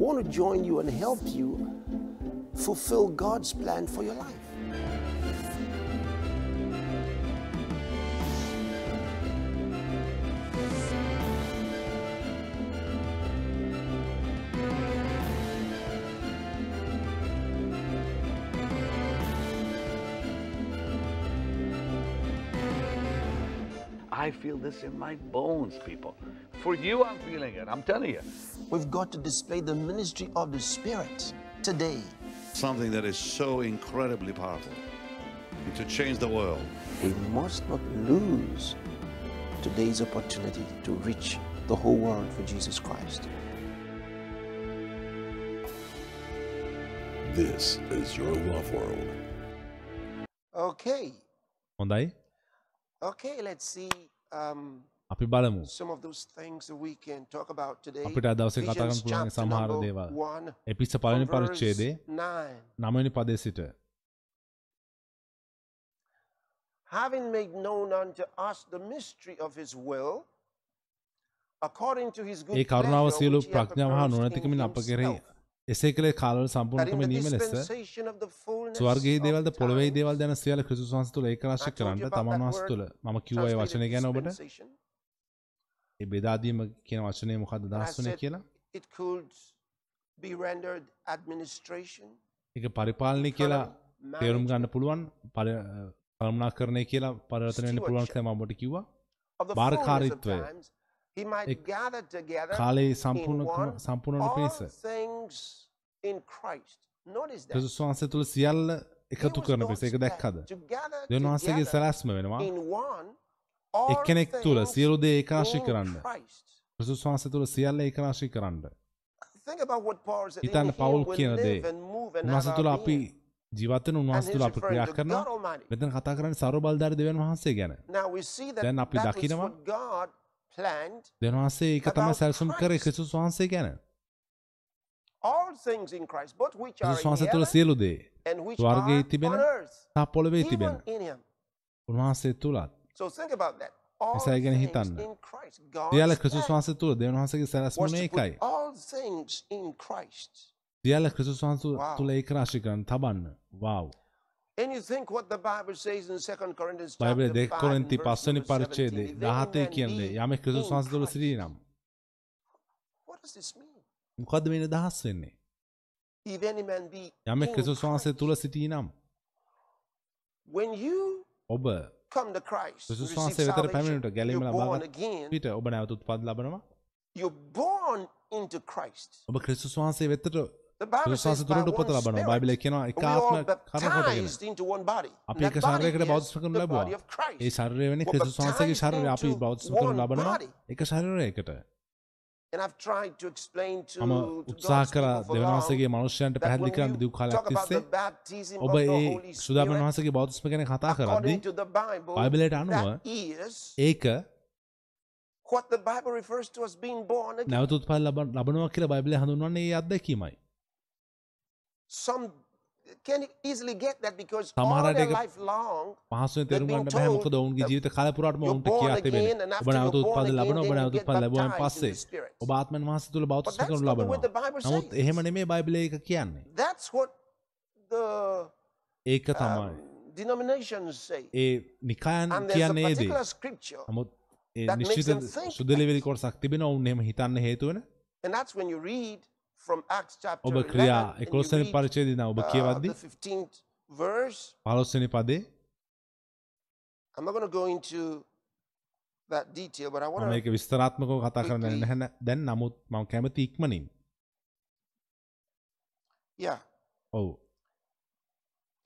want to join you and help you fulfill God's plan for your life. I feel this in my bones, people. For you, I'm feeling it. I'm telling you. We've got to display the ministry of the Spirit today. Something that is so incredibly powerful to change the world. We must not lose today's opportunity to reach the whole world for Jesus Christ. This is your love world. Okay. On Okay, let's see අපි බලමු. අපිට අද දවසේ කතා කරන්න පුළුවන් සමහර දේවල්. one, එපිස පලනි from verse පරිච්චේදේ nine. නමනි පදේ සිට having made known unto us the mystery of his will, according to his good ඒ කරුණාව pleasure සියලු ප්‍රඥාව හා නුවණැතිකමින් අප කෙරෙහි එසේ කළේ කාලවල සම්පූර්ණකම නීම ලෙස ස්වර්ගයේ දේවල්ද time, දේවල් දැන සියල්ල ක්‍රිස්තුස් වහන්සේ තුළ ඒකරාශී කරන්න තමන් වහන්සේ තුළ මම කිව්වා ඒ වචනය ගැන ඔබට. ඒ බෙදාදීම කියන වචනය මොකක්ද and I දහස් වනේ කියලා? ඒක පරිපාලනය කියලා තේරුම් ගන්න පුළුවන්. කළමනා කරණය කියලා පරිවර්තනය වෙන්න පුළුවන්. කියලා මම ඔබට කිව්වා. of එක් කාලේ සම්පූර්ණ one සම්පූර්ණ all පිණිස things in Christ. Notice that. ක්‍රිස්තුස් වහන්සේ තුළ සියල්ල එකතු කරන ඒක plan දැක්කද දෙවන් වහන්සේගේ සැලැස්ම වෙනවා. එක්කෙනෙක් තුළ things සියලු දේ ඒකරාශී in කරන්න. ක්‍රිස්තුස් වහන්සේ තුළ සියල්ල ඒකරාශී කරන්න. Him පවුල් කියන දේ. උන්වහන්සේ තුළ අපි උන්වහන්සේ he's තුළ අපි ක්‍රියා Almighty. මෙතන කතා කරන්නේ සර්ව බලධාරී දෙවියන් වහන්සේ ගැන දැන් අපි දකිනවා ඒක තමයි about සැලසුම් කරේ. ක්‍රිස්තුස් වහන්සේ ගැන in වහන්සේ තුළ සියලු දේ are තිබෙන. සහ පොළවේ තිබෙන. උන්වහන්සේ තුළත් එසයි ගැන හිතන්න. ක්‍රිස්තුස් plan වහන්සේ තුළ දෙවියන් වහන්සේගේ was සැලැස්ම to ඒකයි put all things in Christ. සියල්ල ක්‍රිස්තුස් වහන්සේ. තුළ ඒක රාශී කරන්න තබන්න වාව් බයිබලේ chapter දෙක 5 කොරින්ති and verse පස්වනි පරිච්ඡේදයේ 17, if any 17 man කියන්නේ යමෙක් ක්‍රිස්තුස් වහන්සේ තුළ Christ. සිටී නම්? මොකද්ද මේ නිදහස් වෙන්නේ යමෙක් ක්‍රිස්තුස් වහන්සේ. තුළ සිටී නම් ඔබ ක්‍රිස්තුස් වහන්සේ වෙතට පැමිණෙනට ගැලීම ලබා විට ඔබ නැවත උත්පත් ලබනවා. ඔබ ක්‍රිස්තුස් වහන්සේ වෙතට තුළට උපත one ලබනවා spirit, බයිබලයේ කියනවා එක we all ආත්ම කරන කොටගෙන baptized into one body. අපි එක is බෞද්ධ කරනු ලැබුවා. ඒ ශරීරය වෙන්නේ We're ක්‍රිස්තුස් වහන්සේගේ ශරීරය අපි බෞද්ධ කරනු ලබනවා. එක ශරීරයකට මම උත්සාහ කරා වහන්සේගේ මනුෂ්‍යයන්ට පැහැදිලි කරන්න දීපු කාලයක් තිස්සේ ඔබ ඒ සුදාමන් වහන්සේගේ බෞද්ධස්ම ගැන කතා කරද්දී බයිබලයට අනුව ඒක what the Bible refers to as being born again. නැවත උත්පත් ලබ- ලබනවා කියලා බයිබලයේ හඳුන්වන්නේ ඒ අත්දැකීමයි. Life long පහසුවෙන් තේරුම් ගන්න බෑ මොකද ඔවුන්ගේ ජීවිත කාල පුරාටම ඔවුන්ට born කියා and ඔබ නැවත born ලැබෙනවා ඔබ නැවත get ලැබුවෙන් baptized in පස්සේ the Spirit. ඔබ ආත්මන් වහන්සේ තුළ බෞද්ධ කරනු ලබනවා. නමුත්. එහෙම නෙමෙයි බයිබලයේ ඒක කියන්නේ. That's what the ඒක තමයි. um, denominations say. A නිකායන් And there's a කියන්නේ ඒ දේ. particular scripture, නමුත් ඒ that makes නිශ්චිත them think සුදලිවිලි කොටසක් තිබෙනවා ඔවුන් එහෙම හිතන්න හේතු වෙන. and that's when you read ඔබ 11, ක්‍රියා and you 11 වෙනි read, පරිච්ඡේදයේ ඉඳන් ඔබ uh, කියවද්දී the 15th verse. 15 වෙනි පදේ I'm not going to go into that detail, but I මම want ඒක to. විස්තරාත්මකව කතා කරන්න quickly- නැහැ න- දැන් නමුත් මම කැමති ඉක්මනින්. Yeah. ඔව්.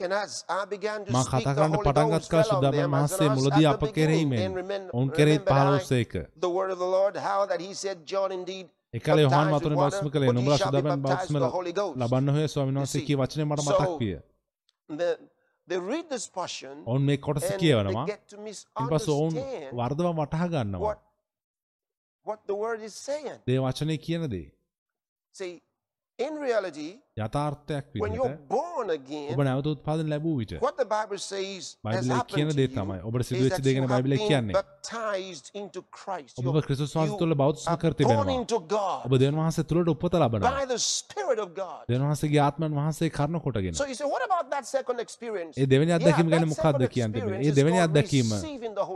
And as I began to මා speak, කතා the කරන්න Holy පටන් Ghost ගත් කල fell on සුදාමන් them as වහන්සේ on us මුලදී at අප the beginning. කෙරෙහිමෙන් And remember, ඔවුන් කෙරෙහි remember එකල යොහන් වතුරෙන් බෞස්ම කළේ නුඹලා shall be සුදාමන් baptized බෞස්ම with the Holy Ghost. ලබන්න හොය ස්වාමීන් වහන්සේ see. කී වචනේ මට මතක් විය. The, they read this portion ඔවුන් මේ කොටස කියවනවා. පස්සේ ඔවුන් වර්ධව වටහා ගන්නවා. what, what the word is saying. දේ වචනේ කියන දේ. See, in reality, යථාර්ථයක් විදිහට ඔබ නැවත උත්පාදන ලැබූ විට බයිබලයේ කියන දේ තමයි. ඔබට සිදු වෙච්ච දේ ගැන බයිබලයේ කියන්නේ. ඔබ ක්‍රිස්තුස් වහන්සේ තුළ බෞද්ධ කර තිබෙනවා. ඔබ දෙවියන් වහන්සේ තුළට උපත ලබනවා. දෙවියන් වහන්සේගේ ආත්මයන් වහන්සේ කරන කොටගෙන. ඒ දෙවෙනි අත්දැකීම ගැන මොකක්ද කියන්න තිබෙන්නේ ඒ දෙවෙනි අත්දැකීම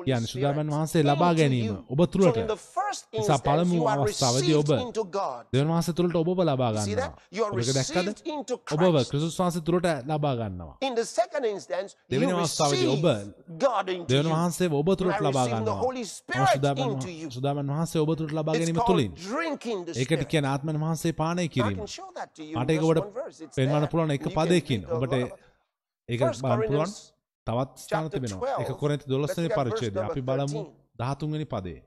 කියන්නේ සුදාමන් වහන්සේ ලබා ගැනීම. ඔබ තුළට නිසා පළමු අවස්ථාවේදී ඔබ දෙවියන් වහන්සේ තුළට ඔබ ඔබ ලබා ගන්නවා. ඔබ ඒක දැක්කද? අදාළ ඔබව ක්‍රිසුස් වහන්සේ තුළට ලබා ගන්නවා. දෙවනි අවස්ථාවද ඔබ දෙවන වහන්සේ ඔබ තුළට ලබාගන්න සුදාමන් වහන්සේ ඔබ තුළට ලබාගැනීම තුළින්. ඒකට කියන ආත්මන් වහන්සේ පානය කිරීම. අටකවට පෙන්වන්න පුළුවන් එක පදයකින්. ඔබට ඒක බාන් පුළුවන්. තවත් ස්ථාන තිබෙනවා. එක කොරනති දොලස්සන පරිච්චේද අපි බලමු දහතුන්ගනි පදේ.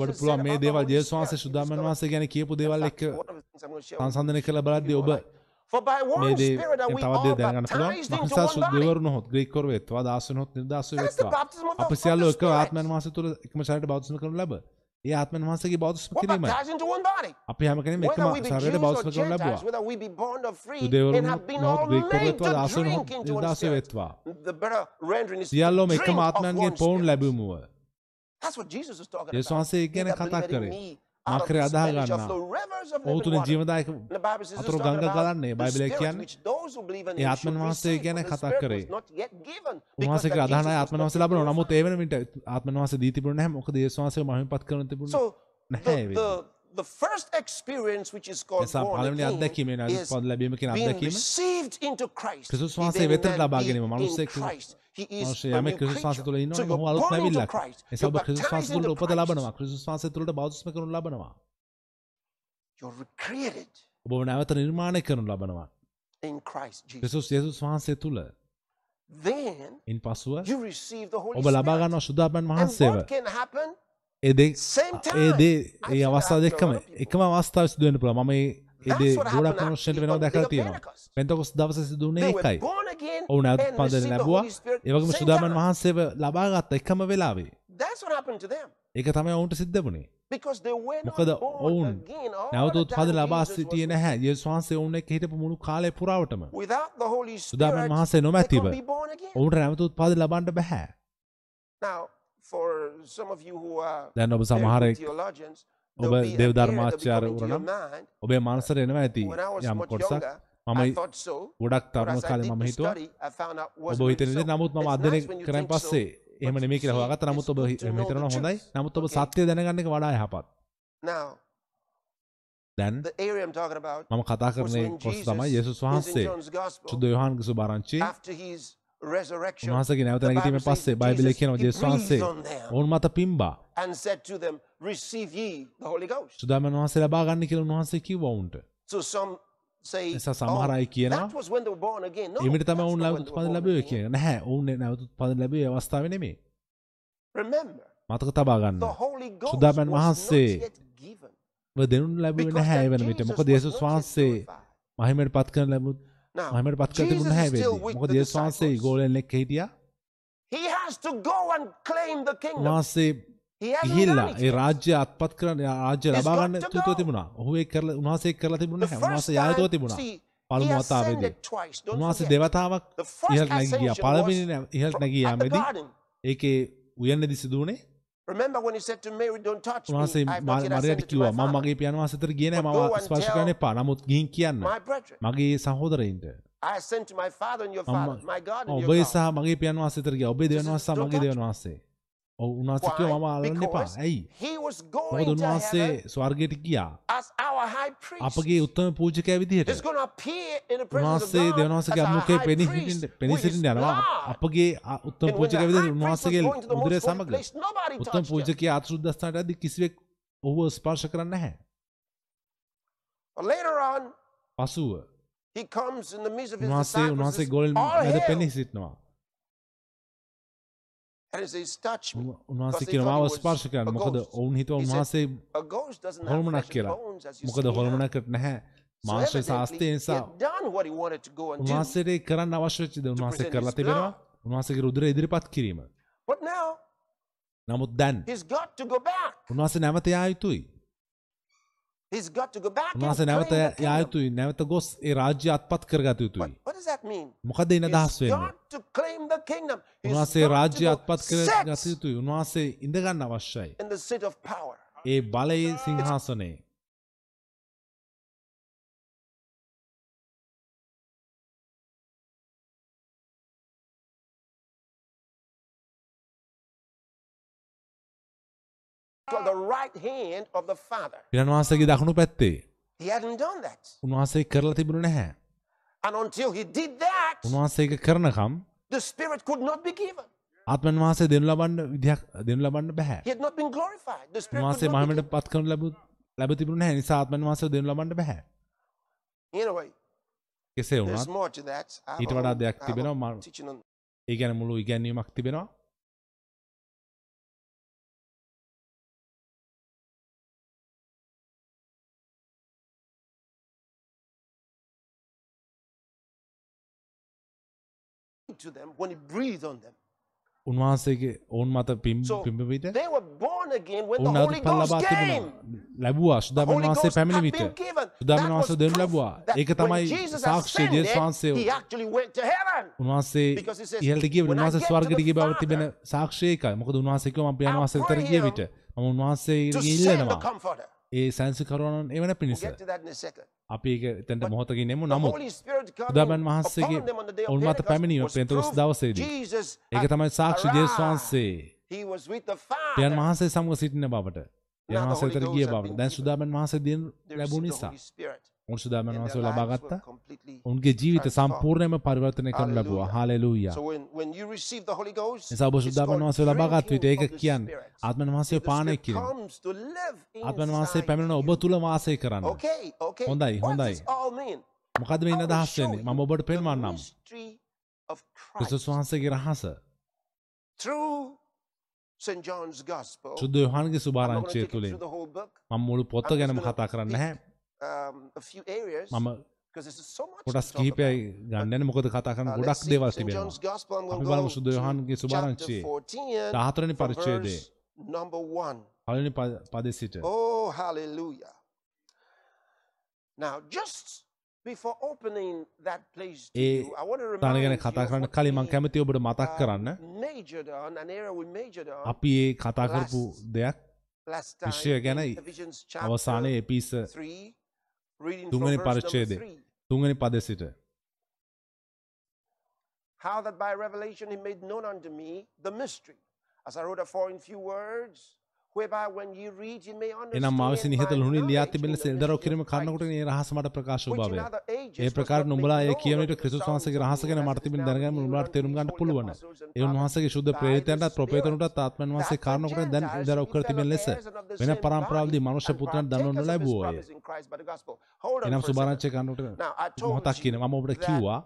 ඔබට පුළුවන් මේ දේවල් ජේසුවාන්සේ සුදම් වහන්සේ ගැන කියපු දේවල් එක්ක සංසන්දනය කරලා බලද්දී ඔබ මේ දේ තවද දැනගන්න පුළුවන්. මහසා සුදවරුණ හොත් ග්‍රීකවරු වෙත්වා දාසන හොත් නිර්දාස වෙත්වා අප සියල්ලෝ එක ආත්මයන් මාස තුළ එකම සැරයට බෞද්ධ කරනු ලබ. ඒ ආත්මන් වහන්සගේ බෞද්ධස්ම කිරීම. අපි හැම කෙනෙම එකම ශරීරයට බෞද්ධස්ම කරනු ලැබුවා යුදෙවරුන් නොහොත් ග්‍රීකවරුත්වා දාසවරුන් යුදාසය වෙත්වා සියල්ලෝම එකම ආත්මයන්ගේ පොවුන් ලැබුමුව. යේසුස් වහන්සේ ගැන කතා කරේ. ආක්‍රය අදා ගන්න ඔහුතුන ජීවදායක අතුරු ගංග ගලන්නේ. බයිබලය කියන්න ඒ ආත්මන් වහන්සේ ගැන කතා කරේ. උන්හසක අධාන ආත්ම වහස ලබන නමුත් ඒවනට ආත්ම වහස දීතිපුරන හැ මොක දේශවාසය මහම පත් කරන තිබුණ නැහැ the first experience which is called born again is being received into Christ. Christus වහන්සේ වෙතට ලබා ගැනීම. මනුස්සයෙක් Christ. ආශ්‍රයම ක්‍රිස්වාස තුළ ඉන්න හ අලුත් පැවිල්ලක්. එසබ ක්‍රිස්වාස තුළට උපද ලබනවා ක්‍රිස්වාස තුළට බෞද්ධම කරනු ලබනවා. ඔබ නැවත නිර්මාණය කරනු ලබනවා. ක්‍රිසුස් යසුස් වහන්සේ තුළ ඉන් පසුව ඔබ ලබාගන්න සුදාපන් වහන්සේව. එදේ ඒදේ ඒ අවස්ථා දෙක්කම එකම අවස්ථාව සිදුවෙන පුළ මම ඒ ගොඩක්ම ෂට වෙනවා දැකල් තියෙනවා පෙන්තකොස් දවස සිදුවන්නේ එකයි ඔවුනත් පදන ලැබවා ඒවගේම සුදාමන් වහන්සේව ලබාගත්ත එකම වෙලාවේ ඒක තමයි ඔවුන්ට සිද්ධ වුණේ මොකද ඔවුන් නැවතුත් පද ලබා සිටිය නැහැ. ඒ වහන්සේ ඔවුන එක හිටපු මුළු කාලය පුරාවටම. සුදාමන් වහන්සේ නොමැතිව ඔවුන්ට නැවතුත් පද ලබන්ඩ බැහැ. දැන් ඔබ සමහරෙක් ඔබ දෙවධර්මාචාර වරනම් ඔබේ මානසර එනවා ඇති යම් කොටසක්. මම ගොඩක් තරුණ කාලේ මම හිතුවා ඔබ හිතනද නමුත් මම අධ්‍යයනය කරන් පස්සේ එහෙම නෙමෙයි කියලා හොයාගත්තා නමුත් ඔබ හිතනවා හොඳයි. නමුත් ඔබ සත්‍ය දැනගන්න එක වඩා යහපත්. දැන් මම කතා කරන්නේ කොස් තමයි යේසුස් වහන්සේ සුද්ධ යොහන්ගේ සුභාරංචි උන්වහසගේ නැවත නැගීම පස්සේ බයිබලය කියනවා ජේසුස් වහන්සේ ඔවුන් මත පිම්බා සුදාමන් වහන්සේ ලබා ගන්න කියලා උන්වහන්සේ කිව්වා උන්ට. එසා සමහර අය කියනවා එමිට තමයි ඔවුන් නැවත උත්පාදන ලැබුවේ කියන. නැහැ ඔවුන් නැවත උත්පාදන ලැබුවේ අවස්ථාවේ නෙමෙයි. මතක තබා ගන්න. සුදාමන් වහන්සේ දෙනුන් ලැබුවේ නැහැ වෙන විට. මොකද යේසුස් වහන්සේ මහිමයට පත් කරන ලැබුත් මහමට පත් කරති මුණ හැවේ මොක දේශවාන්සේ ගෝලෙන්ලෙක් හිටිය. වහන්සේ ඉහිල්ලා ඒ රාජ්‍ය අත්පත් කරන රාජ්‍ය ලබාගන්න තුතුව තිබුණා. ඔහුේ කරල උන්හසේ කරලා තිබුණ හවාස යායතව තිබුණා. පළමු අතාවේදී උන්වහන්සේ දෙවතාවක් ඉහල් නැගිය පළමිනි ඉහල් නැගියයාමේදී ඒකේ උයන්නදි සිදුවනේ වහන්සේ මරයට කිව්වා මම මගේ පියන් වහන්සේතර ගියේ නෑ මම ස්පර්ශ කරන්න එපා. නමුත් ගිහින් කියන්න. මගේ සහෝදරයින්ට. I sent to my father and your father, my God and your God. ඔබේ සහ මගේ පියන් වහන්සේතර ගියා. ඔබේ දෙවියන් වහන්සේ සහ මගේ දෙවියන් වහන්සේ. ඔවුන්වහන්සේ මම අල්ලන්න එපා. ඇයි? මොකද උන්වහන්සේ ස්වර්ගයට ගියා. අපගේ උත්තම පූජකයා විදිහට. උන්වහන්සේ දෙවනවසගේ අනුකේ පෙනී සිටින්න පෙනී සිටින්න යනවා. අපගේ උත්තම පූජකයා විදිහට උන්වහන්සේගේ උදරය සමග උත්තම පූජකයා අත්සුද්දස්ථානට අදී කිසිවෙක් ඔහුව ස්පර්ශ කරන්නේ නැහැ. Later on පසුව උන්වහන්සේ උන්වහන්සේ ගෝලෙන් මැද පෙනී සිටිනවා. උන්වහන්සේ කියනවා අවස් ස්පර්ශ කරන්න මොකද ඔවුන්හිතුව උන්වහන්සේ හොළමනක් කියලා මොකද හොළමනකට නැහැ මාංශ ශාස්තය නිසා උන්වහන්සේට කරන්න අවශ්‍යච්චිද උන්වහන්සේ කරලා තිබෙනවා උන්වහන්සේගේ රුදුර ඉදිරිපත් කිරීම නමුත් දැන් උන්වහන්සේ නැවත යා යුතුයි He's got to go back and උන්වහන්සේ claim නැවත the යා kingdom. යුතුයි නැවත ගොස් ඒ රාජ්‍ය අත්පත් කරගත What, යුතුයි what does that mean? මොකද අදහස් He's වෙන්නේ got to claim the kingdom. He's උන්වහන්සේ got to රාජ්‍ය අත්පත් කරගත යුතුයි උන්වහන්සේ ඉඳගන්න අවශ්‍යයි in the seat of power. ඒ බලයේ සිංහාසනයේ පිරන් වහන්සේගේ දකුණු පැත්තේ. He hadn't done that. උන්වහන්සේ කරලා තිබුණ නැහැ. And until he did that, උන්වහන්සේ ඒක කරනකම්. ආත්මන් වහන්සේ දෙනු ලබන්න විදිහක් දෙනු ලබන්න බැහැ. උන්වහන්සේ මහිමට පත් කරනු ලැබු ලැබ තිබුණ නැහැ. නිසා ආත්මන් වහන්සේ දෙනු ලබන්න බැහැ. කෙසේ වුණත් ඊට වඩා දෙයක් තිබෙනවා. මම- ඒ ගැන මුළු ඉගැන්වීමක් තිබෙනවා to them when he breathed on them. උන්වහන්සේගේ ඔවුන් මත පිම් So පිම්බ විට they were born again when the ඔවුන් Holy අත්පල් Ghost ලබා. තිබුණා ලැබුවා Holy වහන්සේ පැමිණි විට. සුදාමන් was දෙනු ලැබුවා ඒක තමයි සාක්ෂිය ජේස් වහන්සේ. උන්වහන්සේ ඉහළට ගිය "When I උන්වහන්සේ get to ස්වර්ගයට the ගිය බව තිබෙන සාක්ෂි ඒකයි මොකද උන්වහන්සේ කිව්වා මම පියාණන් I'll වහන්සේ pray වෙතට ගිය him විට මම උන්වහන්සේ ඉල්ලනවා. ඒ සැන්සිකරුවනන් එවන පිණිස. අපි මොහොතකින් එමු The නමුත් සුදාමන් වහන්සේගේ upon them on the day of ඔවුන් මත Pentecost පැමිණීම proof දවසේදී ඒක තමයි සාක්ෂි arrived. වහන්සේ Father. වහන්සේ සමග සිටින බවට Ghost ගිය been දැන්. සුදාමන් වහන්සේ received the නිසා And වහන්සේ ලබා ගත්තා උන්ගේ ජීවිත. සම්පූර්ණයෙන්ම පරිවර්තනය කරනු ලැබුවා හාලෙලූයා නිසා ඔබ called වහන්සේ ලබාගත් විට ඒක කියන්නේ. ආත්මන් වහන්සේ පානය කිරීම ආත්මන් වහන්සේ පැමිණෙන ඔබ. තුල වාසය කරන්න. හොඳයි, හොඳයි. මොකද මේ අදහස් වෙන්නේ මම ඔබට පෙන්වන්නම් ක්‍රිස්තුස් වහන්සේගේ රහස. සුද්ධ යොහන්ගේ සුභාරංචිය book. මම මුළු just ගැනම කතා කරන්න නැහැ Um, a few areas මම because there's so much කොටස් to talk කිහිපයයි. ගන්නන මොකද කතා කරන Uh, ගොඩක් දේවල් තිබෙනවා. අපි බලමු go යොහන්ගේ සුභාරංචියේ. chapter 14 14 වෙනි පරිච්ඡේදයේ. number 1. පළවෙනි පද- සිට. Oh, hallelujah. Now, just before opening that place to you, I want to remind ගැන you කතා of කරන්න කලින් මම we, කැමති ඔබට මතක් uh, කරන්න. majored on, an area we majored on අපි ඒ කතා කරපු දෙයක් විෂය ගැන අවසානයේ එපිස തൂങ്ങനി പറിച്ചേത് തൂങ്ങനി പതസിട്ട് How that by revelation he made known unto me the mystery. As I wrote afore in few words, එනම් මා විසින් ඉහත understand by ලුණින් ලියා තිබෙන mystery කිරීම කරනකොට මේ රහස මට ප්‍රකාශ වූ බවය. ඒ ප්‍රකාර නුඹලා ඒ unto විට ක්‍රිස්තුස් වහන්සේගේ රහස ගැන මට තිබෙන revealed නුඹලාට තේරුම් ගන්න පුළුවන්. ඒ උන්වහන්සේගේ ශුද්ධ ප්‍රේරිතයන්ටත් the ප්‍රොපේතරුන්ටත් ආත්මයන් වහන්සේ that කාරණ the කොට දැන් should කර තිබෙන ලෙස වෙන body මනුෂ්‍ය පුත්‍රයන් දන්වනු partakers of his ලැබුවෝය. එනම් සුභාරංචය. කරනකොට මොහොතක් කියන මම ඔබට කිව්වා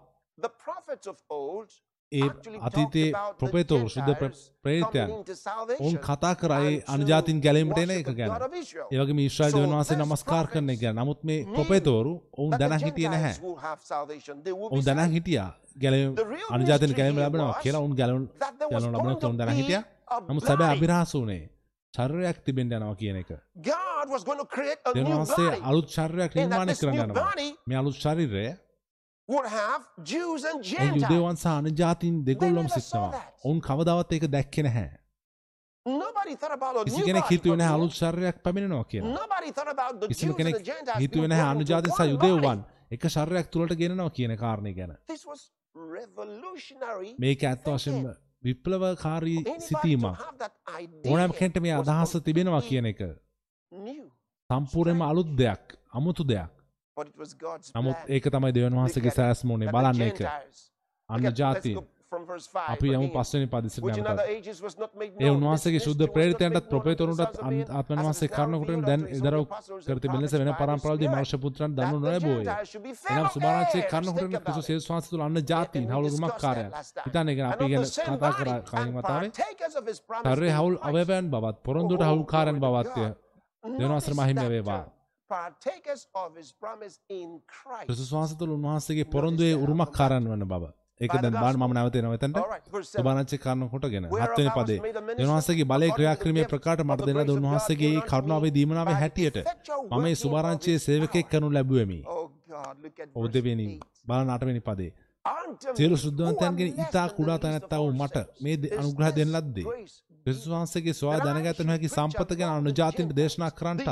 ඒ අතීතයේ ප්‍රොපේතවරු ශුද්ධ salvation ඔවුන් කතා කරා ඒ and to අනුජාතින් ගැලීමට එන එක ගැන. ඒ වගේම ඊශ්‍රායල් දෙවියන් වහන්සේ නමස්කාර කරන එක ගැන. නමුත් මේ ප්‍රොපේතවරු ඔවුන් දැනන් හිටියේ නැහැ. ඔවුන් saved. හිටියා ගැලීම අනුජාතින් ගැලීම ලැබෙනවා කියලා ඔවුන් ලැබෙනවා going කියලා ඔවුන් be හිටියා. නමුත් සැබෑ. අභිරහස උනේ ශරීරයක් තිබෙන්න යනවා කියන එක. දෙවියන් වහන්සේ. අලුත් ශරීරයක් නිර්මාණය කරන්න යනවා. මේ අලුත් ශරීරය Gentiles. යුදෙවන් සහ අනුජාතින් දෙගොල්ලොම that. ඔවුන් කවදාවත් ඒක දැක්කේ නැහැ. Nobody thought about a කිසි කෙනෙක් body. හිතුවේ නැහැ coming in. අලුත් ශරීරයක් පැමිණෙනවා කියලා. කිසිම කෙනෙක් the Gentiles හිතුවේ being නැහැ brought into අනුජාතින් සහ body. එක ශරීරයක් තුලට ගෙනනවා කියන කාරණේ ගැන. මේක ඇත්ත වශයෙන්ම විප්ලවකාරී සිතීමක්. ඕනෑම කෙනෙක්ට මේ අදහස තිබෙනවා කියන එක new. සම්පූර්ණයෙන්ම අලුත් දෙයක්, අමුතු දෙයක්. නමුත්. ඒක තමයි දෙවියන් වහන්සේගේ සෑස්ම උනේ that the බලන්න. Gentiles- අන්න ජාති. go from verse 5 අපි යමු not made ඒ This ශුද්ධ ප්‍රේරිතයන්ටත් ප්‍රොපේතරුන්ටත් is now කරනකොට දැන් unto his ඉදරව් holy apostles කර and තිබෙන ලෙස prophets වෙන පරම්පරාවදී පුත්‍රයන් that දන්නු be එනම් heirs. කරනකොට. යේසුස් වහන්සේ තුළ අන්න ජාතීන් හවුල් time. හිතන්නේ ගැන And අපි ගැන කතා කරා කලින් වතාවේ. in හවුල්. අවයවයන් බවත් පොරොන්දුට Oh, glory to බවත්ය. මහිමය that වේවා. Term. Partakers of his promise in Christ. ක්‍රිස්තුස් වහන්සේ තුළ උන්වහන්සේගේ පොරොන්දුවේ උරුමකාරයන් වන බව. ඒක දැන් බාන මම. නැවතෙනවා එතනට. සුභාරංචි කරන කොටගෙන හත්වෙනි පදේ දෙවහන්සේගේ බලය ක්‍රියාක්‍රමය ප්‍රකාශ මට දෙන God උන්වහන්සේගේ කරුණාවේ දීමනාවේ හැටියට මම මේ සුභාරංචියේ power. කරනු ලැබුවෙමි Oh ඔව් දෙවෙනි. බලන අටවෙනි පදේ සියලු සුද්ධවන්තයන්ගෙන් ඉතා කුඩා the least of තැනැත්තා වූ all මට මේ අනුග්‍රහ දෙන ලද්දේ ක්‍රිස්තුස් වහන්සේගේ I දැනගත නොහැකි සම්පත ගැන අනුජාතින්ට දේශනා. මට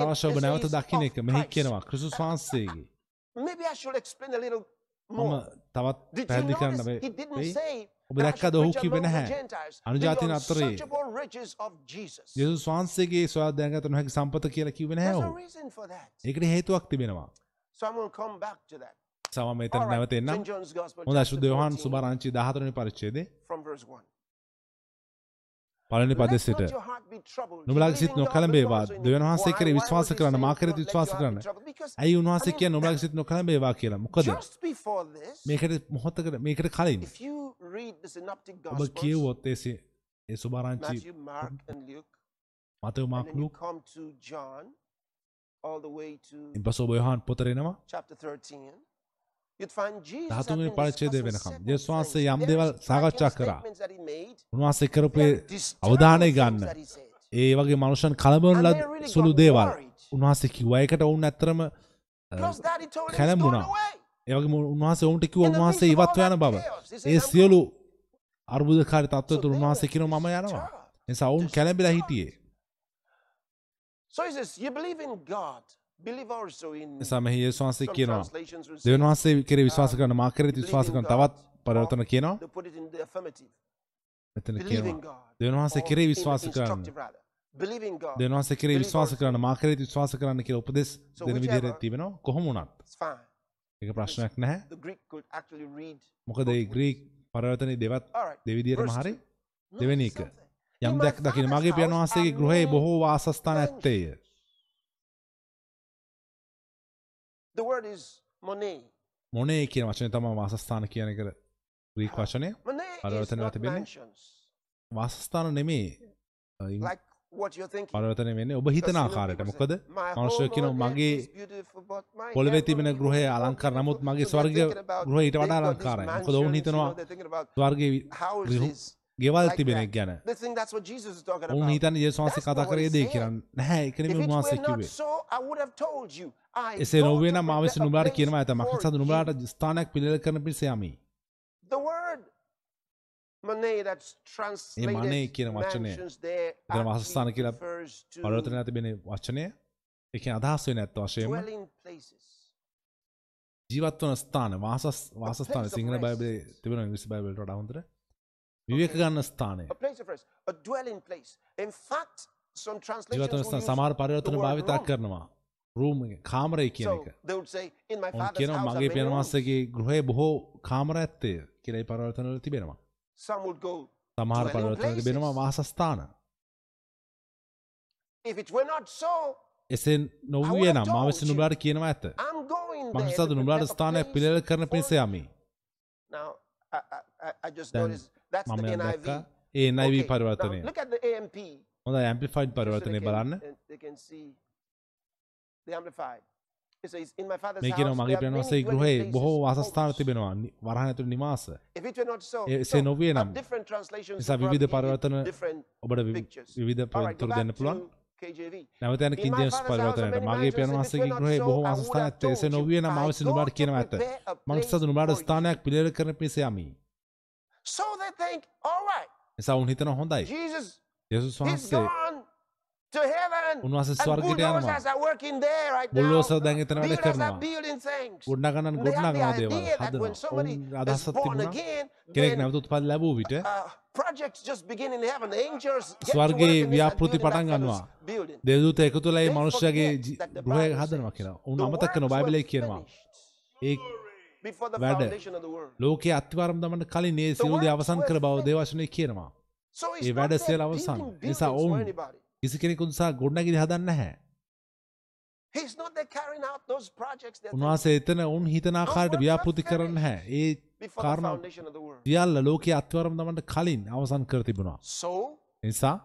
අවශ්‍ය ඔබ නැවත දකින්න එක. මෙහි. කියනවා ක්‍රිස්තුස් වහන්සේගේ. මම. තවත් පැහැදිලි කරන්න say ඔබ දැක්කද ඔහු කිව්වේ නැහැ. අනුජාතින් අතරේ. යේසුස් වහන්සේගේ සොයා දැනගත නොහැකි සම්පත කියලා කිව්වේ නැහැ ඔහු. ඒකට හේතුවක් තිබෙනවා So I'm going to come back to that. සම මෙතන නැවත එන්නම් St. John's Gospel, හොඳයි chapter ශුද්ධ යොහන් 14, සුභාරංචි 14 වෙනි පරිච්ඡේදයේ from verse 1. පළවෙනි පදයේ සිට නුඹලාගේ සිත නොකලඹේවා. දෙවියන් වහන්සේ why විශ්වාස කරන්න, මා "Do කෙරෙහි විශ්වාස කරන්න"? ඇයි උන්වහන්සේ කියන්නේ නුඹලාගේ සිත නොකලඹේවා කියලා මොකද මේකට මොහොතකට මේකට කලින් ඔබ කියවොත් ඒ සි- ඒ සුභාරංචි Matthew, Mark, and Luke, Matthew and Mark Luke ඉන්පසු ඔබ යොහන් පොතට එනවා chapter 13, you'd find Jesus had 13 වෙනි been පරිච්ඡේදය discussing වෙනකම් යේසුස් වහන්සේ. යම් දේවල් සාකච්ඡා කරා. උන්වහන්සේ කරපු අවධානය ගන්න. ඒ වගේ මනුෂ්‍යන් කලබන ලද සුළු දේවල්. උන්වහන්සේ කිව්වා ඒකට ඔවුන් ඇත්තරම කැළඹුණා. ඒ වගේම උන්වහන්සේ ඔවුන්ට කිව්වා උන්වහන්සේ ඉවත් වෙන බව ඒ "I'm සියලු අර්බුදකාරී තත්ත්ව So තුළ උන්වහන්සේ කියනවා මම යනවා disturbed. නිසා ඔවුන් කැළඹිලා හිටියේ යේසුස් වහන්සේ Some කියනවා දෙවියන් වහන්සේ කෙරේ විශ්වාස කරන මා කෙරේ විශ්වාස කරන තවත් පරිවර්තන කියනවා in කියනවා God. දෙවියන් වහන්සේ කෙරේ in- විශ්වාස කරන්න. දෙවියන් වහන්සේ කෙරේ විශ්වාස also. කරන මා කෙරේ විශ්වාස කරන්න කියලා උපදෙස් දෙන විදිහට තිබෙනවා කොහොම වුණත්. ඒක ප්‍රශ්නයක් නැහැ. මොකද ඒ ග්‍රීක් පරිවර්තනයේ දෙවත් verse හරි දෙවෙනි එක. යම් දකින්න father's මගේ house වහන්සේගේ ගෘහයේ බොහෝ වාසස්ථාන. ඇත්තේය. මොනේ කියන වචනේ තමයි වාසස්ථාන කියන එක ග්‍රීක් වචනය පරිවර්තනය not තිබෙන්නේ? වාසස්ථාන නෙමේ. පරිවර්තනය වෙන්නේ ඔබ හිතන ආකාරයට මොකද say, "My මනුෂ්‍යය home කියන මගේ පොළවේ තිබෙන ගෘහය අලංකාර නමුත් beautiful." මගේ So they're ස්වර්ග thinking about, ගෘහය ඊට වඩා අලංකාරයි මොකද ඔවුන් හිතනවා ස්වර්ගයේ ගෙවල් like තිබෙන that. ගැන යේසුස් වහන්සේ That's කතා කරේ දේ. කියලා නැහැ told you. I එසේ go නොවේ to නම් මා විසින් prepare a නුඹලාට place කියනවා ඇත නුඹලාට you. ස්ථානයක් පිළියෙල කරන පිණිස යමි The word Monet that's ඒ මනේ කියන වචනය වාසස්ථාන actually කියලා refers to පරිවර්තනය තිබෙන වචනය ඒක අදහස් වෙන ඇත්ත වශයෙන්ම dwelling places. ජීවත් වන ස්ථාන වාසස් වාසස්ථාන සිංහල. බයිබලයේ තිබෙන බයිබලයට වඩා හොඳට විවේක ගන්න ස්ථානය. A place of rest, a dwelling place. In fact, some ජීවත් වන translations will ස්ථාන සමහර පරිවර්තන භාවිතා. කරනවා. රූම් කාමරය කියන එක. ඔවුන් කියනවා මගේ. වහන්සේගේ ගෘහයේ බොහෝ කාමර ඇත්තේ කියලා ඒ පරිවර්තන වල තිබෙනවා සමහර පරිවර්තන. තිබෙනවා වාසස්ථාන. එසේ නොවූයේ නම් මා විසින් නුඹලාට කියනවා ඇත. මම to නුඹලාට ස්ථානයක් පිළියෙල කරන පිණිස යමි. දැන් that's මම the NIV. ඒ NIV පරිවර්තනය look at the AMP. හොඳයි they පරිවර්තනය බලන්න they can see the amplified. It says, in my father's මේ house, කියනවා මගේ dwelling ගෘහයේ බොහෝ වාසස්ථාන. තිබෙනවා වරහන් ඇතුළු නිවාස එසේ uh, නම් නිසා විවිධ පරිවර්තන ඔබට. විවිධ back දෙන්න පුළුවන්. නැවත යන my ජේම්ස් පරිවර්තනයට මගේ not ගෘහයේ බොහෝ වාසස්ථාන ඇත්තේ එසේ. නොවිය නම් නුඹලාට to කියනවා ඇත මම for you. ස්ථානයක් පිළියෙල කරන පිණිස යමි So they think, all right, නිසා උන් හිතනවා හොඳයි Jesus, වහන්සේ gone to heaven. උන්වහන්සේ And ස්වර්ගයට යනවා. බුල්ඩෝසර් දැන් එතන වැඩ කරනවා things. ගොඩනගන දේවල් හදනවා අදහසක් තිබුණා කෙනෙක් නැවත උත්පත් ලැබූ විට ස්වර්ගයේ ව්‍යාපෘති පටන් ගන්නවා. දෙවදූත එකතු වෙලා මේ the ගෘහය Bible හදනවා කියලා උන් අමතක කරන බයිබලයේ කියනවා ඒ වැඩ. ලෝකයේ අත්තිවාරම් දමන්න කලින් ඒ සියලු දේ works අවසන් කර බව. දේවශනය කියනවා ඒ වැඩ building අවසන්. නිසා ඔවුන්. කිසි කෙනෙකු නිසා ගොඩනැගිලි හදන්න that උන්වහන්සේ එතන උන් හිතන ආකාරයට ව්‍යාපෘති කරන්න නැහැ ඒ කාරණා. සියල්ල ලෝකයේ අත්තිවාරම් දමන්න කලින් අවසන් කර තිබුණා නිසා?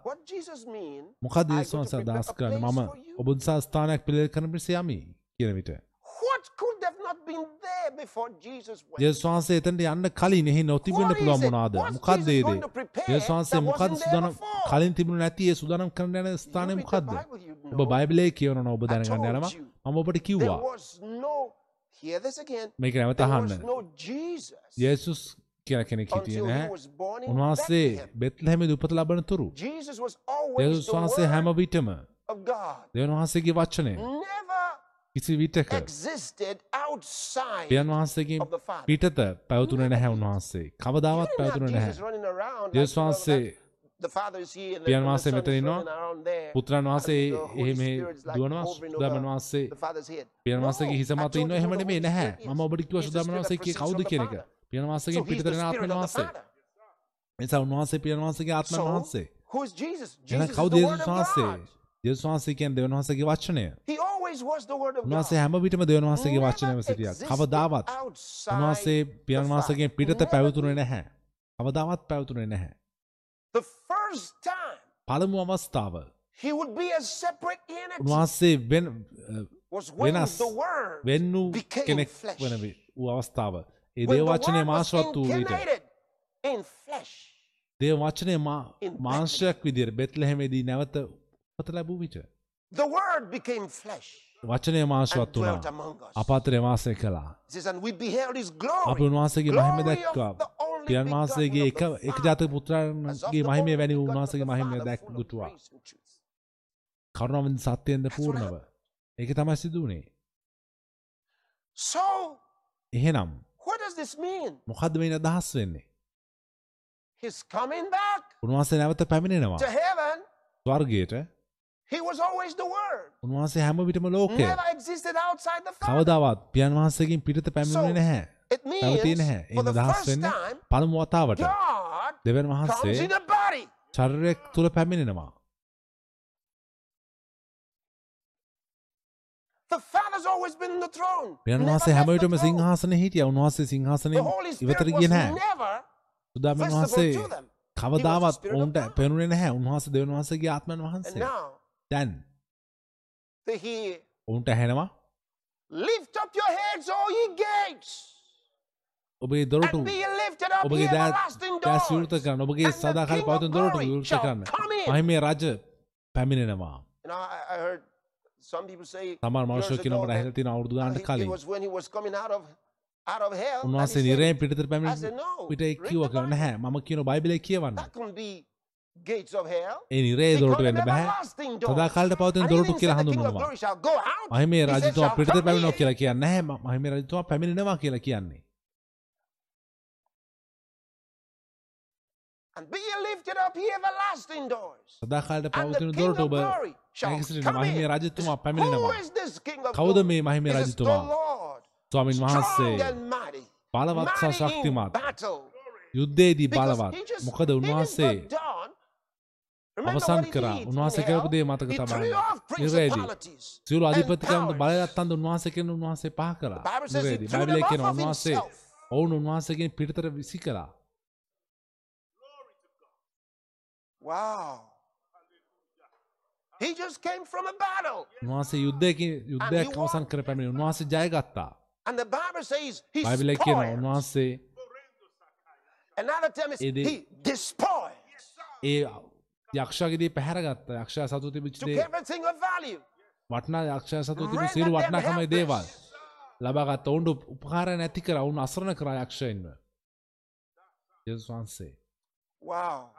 මොකද a කරන්නේ place මම for you. ඔබ නිසා ස්ථානයක් පිළියෙල කරන පිණිස යමි යේසුස් වහන්සේ එතනට යන්න කලින් එහි නොතිබෙන්න පුළුවන්? මොනවාද? Jesus ඒ දේ? යේසුස් වහන්සේ there සුදානම්? කලින් තිබුණ නැති ඒ සුදානම් කරන්න යන ස්ථානය you ඔබ. බයිබලයේ කියවනවා ඔබ දැනගන්න යනවා. මම ඔබට කිව්වා. මේක නැවත අහන්න. යේසුස් කියලා කෙනෙක් හිටියේ නැහැ. උන්වහන්සේ. බෙත්ලහෙමේ උපත ලබන තුරු යේසුස් වහන්සේ හැම විටම. දෙවියන් වහන්සේගේ වචනය කිසි විටක the Father. පිටත පැවතුනේ නැහැ උන්වහන්සේ. කවදාවත් පැවතුනේ නැහැ. know, වහන්සේ පියන් වහන්සේ Son මෙතන is ඉන්නවා. running around there. පුත්‍රයන් වහන්සේ and the Holy එහෙ මේ Spirit is like දුවනවා සුදාමන් වහන්සේ. පියන් වහන්සේගේ හිස මත ඉන්නව එහෙම නෙමෙයි නැහැ. මම ඔබට කිව්වා සුදාමන් වහන්සේ කියේ කවුද කියන එක. පියන් So වහන්සේගෙන් he's පිටත the වෙන Spirit ආත්මන් වහන්සේ. එනිසා උන්වහන්සේ පියන් වහන්සේගේ ආත්මන් වහන්සේ. is කවුද යේසුස් වහන්සේ? God. යේසුස් වහන්සේ කියන්නේ දෙවියන් වහන්සේගේ වචනය. He always was the Word of God. උන්වහන්සේ හැම විටම දෙවියන් වහන්සේගේ Never වචනයම සිටියා. කවදාවත් උන්වහන්සේ පියන් Father. පිටත පැවතුනේ. නැහැ. කවදාවත් පැවතුනේ නැහැ. පළමු අවස්ථාව උන්වහන්සේ වෙන වෙනස් the Word වෙන් වූ became කෙනෙක්. වන වී- අවස්ථාව. ඒ when දේව the වචනය Word was මාශවත් වූ විට incarnated in flesh. දේව වචනය මා- In මාංශයක් විදිර බෙත්ලහෙමේදී නැවත උපත ලැබූ විට. The Word became flesh වචනය මාශවත් වුණා us. අපාතරය වාසය කළා. අපි. උන්වහන්සේගේ මහිම දැක්වා. පියන් වහන්සේගේ එක එක ජාතක පුත්‍රයන්ගේ මහිමය වැනි උන්වහන්සේගේ මහිමය දැක් truth. කරුණාවෙන් සත්‍යයෙන්ද පූර්ණව. ඒක තමයි සිදුවනේ. So, එහෙනම් what does this mean? මොකද්ද මේ අදහස් වෙන්නේ? He's coming back උන්වහන්සේ නැවත පැමිණෙනවා. to heaven. ස්වර්ගයට He was always the Word. උන්වහන්සේ හැම විටම ලෝකය Never existed outside the Father. කවදාවත් පියන් වහන්සේකින් පිටත පැමිණුණේ නැහැ. It means පැවතියේ නැහැ. ඒ first වෙන්නේ පළමු වතාවට දෙවන් වහන්සේ. චරිරයක් තුළ පැමිණෙනවා. The Father's always been in the throne. පියන් වහන්සේ හැම විටම. සිංහාසනයේ හිටියා. උන්වහන්සේ Holy ඉවතට ගියේ නැහැ. සුදාමන් වහන්සේ. කවදාවත් ඔවුන්ට. පෙනුනේ නැහැ. උන්වහන්සේ දෙවන් වහන්සේගේ ආත්මයන් And වහන්සේ. now දැන් ඔවුන්ට ඇහෙනවා lift up your heads, all ye gates, ඔබේ දොරටු ඔබගේ දැස්. විවෘත කරන්න ඔබගේ සදාකාල පවතින දොරටු විවෘත කරන්න. මහිමේ රජ පැමිණෙනවා කියනවා මට that, ඇහිලා තියෙන අවුරුදු it කලින් උන්වහන්සේ නිරයෙන් පිටතට I පැමිණ said, no, පිට කිව්ව Bible. නැහැ මම කියන බයිබලයේ කියවන්න ඒ නිරේ දොරටු වෙන්න බෑ everlasting doors. සදාකාලට පවතින දොරටු කියලා හඳුන්වනවා. මහිමේ රජතුමා come පැමිණෙනවා. කියලා කියන්නේ නැහැ මහිමේ රජතුමා පැමිණෙනවා කියලා කියන්නේ. සදාකාලට පවතින දොරටු ඔබ come මහිමේ. රජතුමා පැමිණෙනවා කවුද? මේ මහිමේ රජතුමා. ස්වාමින් වහන්සේ. බලවත් සහ ශක්තිමත්. යුද්ධයේදී බලවත් මොකද උන්වහන්සේ අවසන් කරා did උන්වහන්සේ in කරපු hell? දේ මතක off නිරේදී සියලු powers. බලයත්තන්ද උන්වහන්සේ කියන උන්වහන්සේ පහ he නිරේදී බයිබලයේ කියන himself. ඔවුන් උන්වහන්සේගෙන් පිටතට විසි. උන්වහන්සේ යුද්ධයකින් යුද්ධයක් he අවසන්. කර පැමිණි උන්වහන්සේ ජයගත්තා බයිබලයේ spoiled. උන්වහන්සේ. ඒ යක්ෂයාගේදී පැහැරගත්තා යක්ෂයා සතු තිබිච්ච. වටනා යක්ෂයා සතු තිබි them වටනාකමයි දේවල්. ලබාගත් ඔවුන්ට උපකාර නැති කර ඔවුන් අසරණ කරා යක්ෂයින්ව යේසුස් වහන්සේ Wow.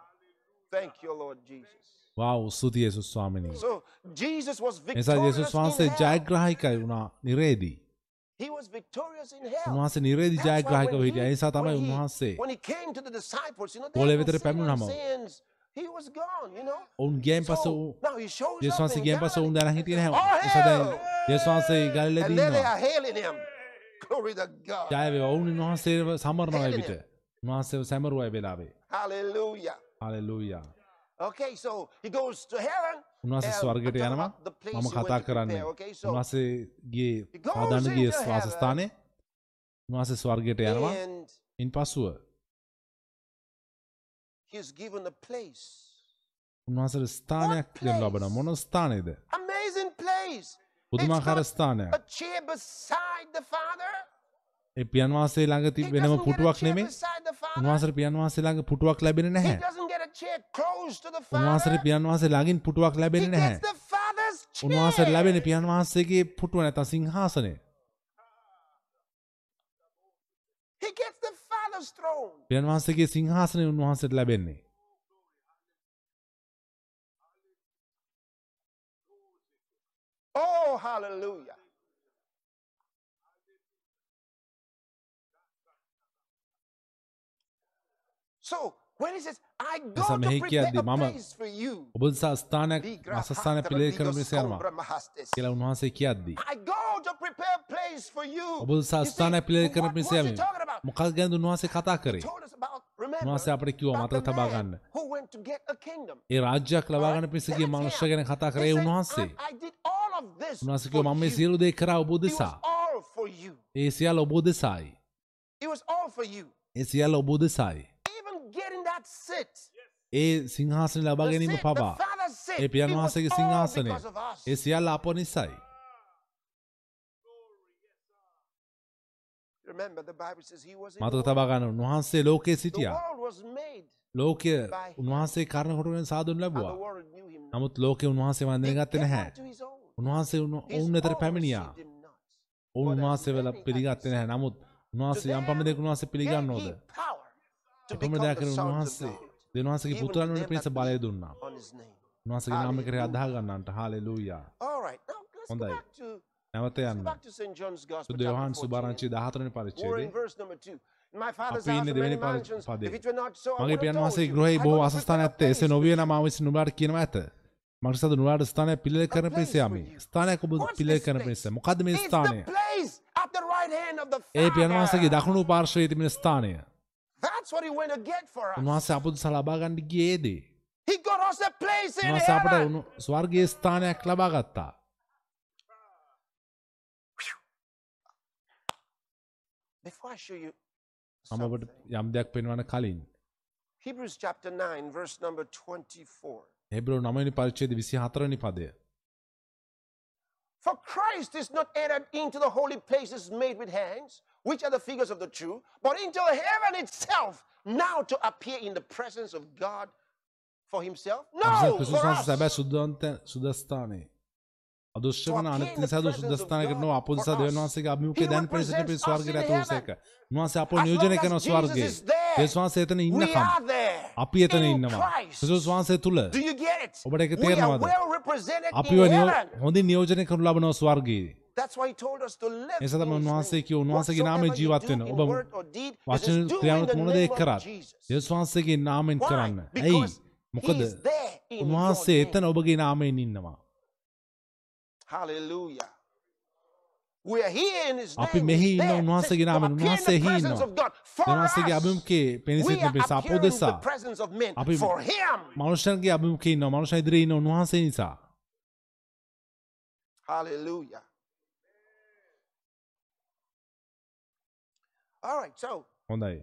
Thank you, Lord Jesus. Wow ස්තුති යේසුස් ස්වාමිනී So Jesus was victorious යේසුස් in වහන්සේ. ජයග්‍රාහිකයි වුණා නිරේදී. උන්වහන්සේ නිරේදී ජයග්‍රාහිකව හිටියා ඒ නිසා තමයි උන්වහන්සේ පොළේ වෙතට පැමිණුනම sins. He was gone, you know. ඔවුන් ගියන් පස්ස So, වූ now he shows යේසුස් up වහන්සේ in ගියන් පස්ස ඔවුන් දැන Galilee. හිටියේ නැහැ නිසා දැන් hell! යේසුස් වහන්සේ ගලිලේදී And there they ඉන්නවා are hailing him. Glory to God. ජය වේවා ඔවුන් උන්වහන්සේව සමරනවා Hailing විට him. උන්වහන්සේව සැමරුවා ඒ වෙලාවේ Hallelujah. Hallelujah Okay, so he goes to heaven. උන්වහන්සේ ස්වර්ගයට යනවා මම කතා කරන්නේ prepare, okay? So- උන්වහන්සේ ගියේ He goes ආදාන ගිය into වාසස්ථානයේ උන්වහන්සේ ස්වර්ගයට යනවා And ඉන් පසුව he's given a place. ස්ථානයක් What දෙන්න ලබන place? මොන ස්ථානයේද Amazing place. පුදුමාකාර not ස්ථානයක්. a chair beside the Father. ඒ පියන් වහන්සේ ළඟ He ති වෙනම doesn't get a පුටුවක් chair නෙමේ. beside the Father. උන්වහන්සේට පියන් වහන්සේ ළඟ පුටුවක් ලැබෙන්නේ නැහැ. Father. පියන් වහන්සේ ළඟින් පුටුවක් ලැබෙන්නේ නැහැ. chair. ලැබෙන පියන් වහන්සේගේ පුටුව නැත්නම් සිංහාසනය. He gets. පියන් වහන්සේගේ සිංහාසනය උන්වහන්සේට ලැබෙන්නේ. Oh, hallelujah. So, when he says, Place for you. ඔබ නිසා ස්ථානයක් අසස්ථාන පිළියෙල කරන පිණිස යනවා කියලා උන්වහන්සේ කියද්දී. I go to prepare a place for you. ඔබ නිසා You see, ස්ථානයක් පිළියෙල කරන what පිණිස was he යමි. talking about? මොකක්ද ගැනද උන්වහන්සේ අපිට කිව්වා මතක තබා ගන්න. ඒ රාජ්‍යයක් ලබා ගන්න? පිණිස ගිය මනුෂ්‍ය. ගැන කතා කරේ උන්වහන්සේ. උන්වහන්සේ කිව්වා මම මේ. සියලු දේ කරා ඔබ උදෙසා. ඒ සියල්ල ඔබ උදෙසායි. ඒ සියල්ල ඔබ උදෙසායි. ඒ සිංහාසන ලබා ගැනීම පවා. ඒ පියන් වහන්සේගේ සිංහාසනය. ඒ සියල්ල අප නිසයි. මතක the තබා world. ගන්න උන්වහන්සේ ලෝකයේ සිටියා. ලෝකය උන්වහන්සේ කරණ කොටගෙන සාදුන් ලැබුවා. නමුත් ලෝකෙ උන්වහන්සේ වන්දනය He ගත්තේ නැහැ. උන්වහන්සේ ඔවුන් own පැමිණියා. ඔවුන් උන්වහන්සේ වෙල පිළිගත්තේ නැහැ. නමුත් උන්වහන්සේ යම් පමණ them උන්වහන්සේ gave පිළිගන්නෝද? he power to එපමණ become දෙයක් the කරන sons of උන්වහන්සේ God. දෙවියන්වහන්සේගේ Even පුතුරන් to වන them පිණිස that බලය දුන්නා. on his name. උන්වහන්සේගේ නාමය කරේ Hallelujah. අදහා ගන්නන්ට let's go හොඳයි. නැවත යන්න. 14. සුභාරංචි 14 වෙනි We're පරිච්ඡේදයේ in verse number two. My father's අපි house ඉන්නේ දෙවෙනි. පදේ. මගේ පියන් you. ගෘහෙහි prepare a ඇත්තේ එසේ නොවිය. නම් මා විසින් නුඹලාට කියනවා ඇත. මක්සද නුඹලාට ස්ථානයක් පිළියෙල කරන A පිණිස place for යමි. you. ස්ථානයක් ඔබ this කරන? පිණිස. මොකද්ද මේ ස්ථානය? ඒ පියන් වහන්සේගේ Father. දකුණු පාර්ශ්වයේ තිබෙන ස්ථානය. උන්වහන්සේ අප උදෙසා ලබා ගන්න ගියේ ඒ දේ. He got us a place in උන්වහන්සේ අපට ස්වර්ගයේ ස්ථානයක් ලබා ගත්තා. Before I show you මම ඔබට යම් දෙයක් පෙන්වන්න කලින් Hebrews chapter 9, verse number 24. හෙබ්‍රෝ 9 වෙනි පරිච්ඡේදය 24 වෙනි පදය. For Christ is not entered into the holy places made with hands, which are the figures of the true, but into heaven itself, now to appear in the presence of God for himself. No, Iisus n-a zăbea sudăstanii. Aducerea în înțeadul අපි එතන ඉන්නවා. Get it? ඔබට are තේරෙනවද? අපිව. හොඳින් නියෝජනය කරනු ලබනවා ස්වර්ගයේ. That's why he told us to live එනිසා තමයි in his උන්වහන්සේ name. කිව්වේ උන්වහන්සේගේ නාමයෙන් Whatsoever you ජීවත් do වෙන්න. in ඔබ වචන ක්‍රියාවත් the මොන name දේ of කරත් Jesus. යේසුස් වහන්සේගේ නාමයෙන් Why? කරන්න. ඇයි? මොකද උන්වහන්සේ එතන. ඔබගේ නාමයෙන් ඉන්නවා. Hallelujah. We are here in his අපි name. මෙහි He's ඉන්න there. උන්වහන්සේගේ To නාමයෙන් appear in the උන්වහන්සේ for උන්වහන්සේගේ. අභිමුඛයේ පෙනී are පිණිස අප උදෙසා අපි. මනුෂ්‍යන්ගේ අභිමුඛයේ ඉන්නවා. මනුෂ්‍ය ඉදිරියේ ඉන්න උන්වහන්සේ නිසා. Hallelujah. All right, so හොඳයි.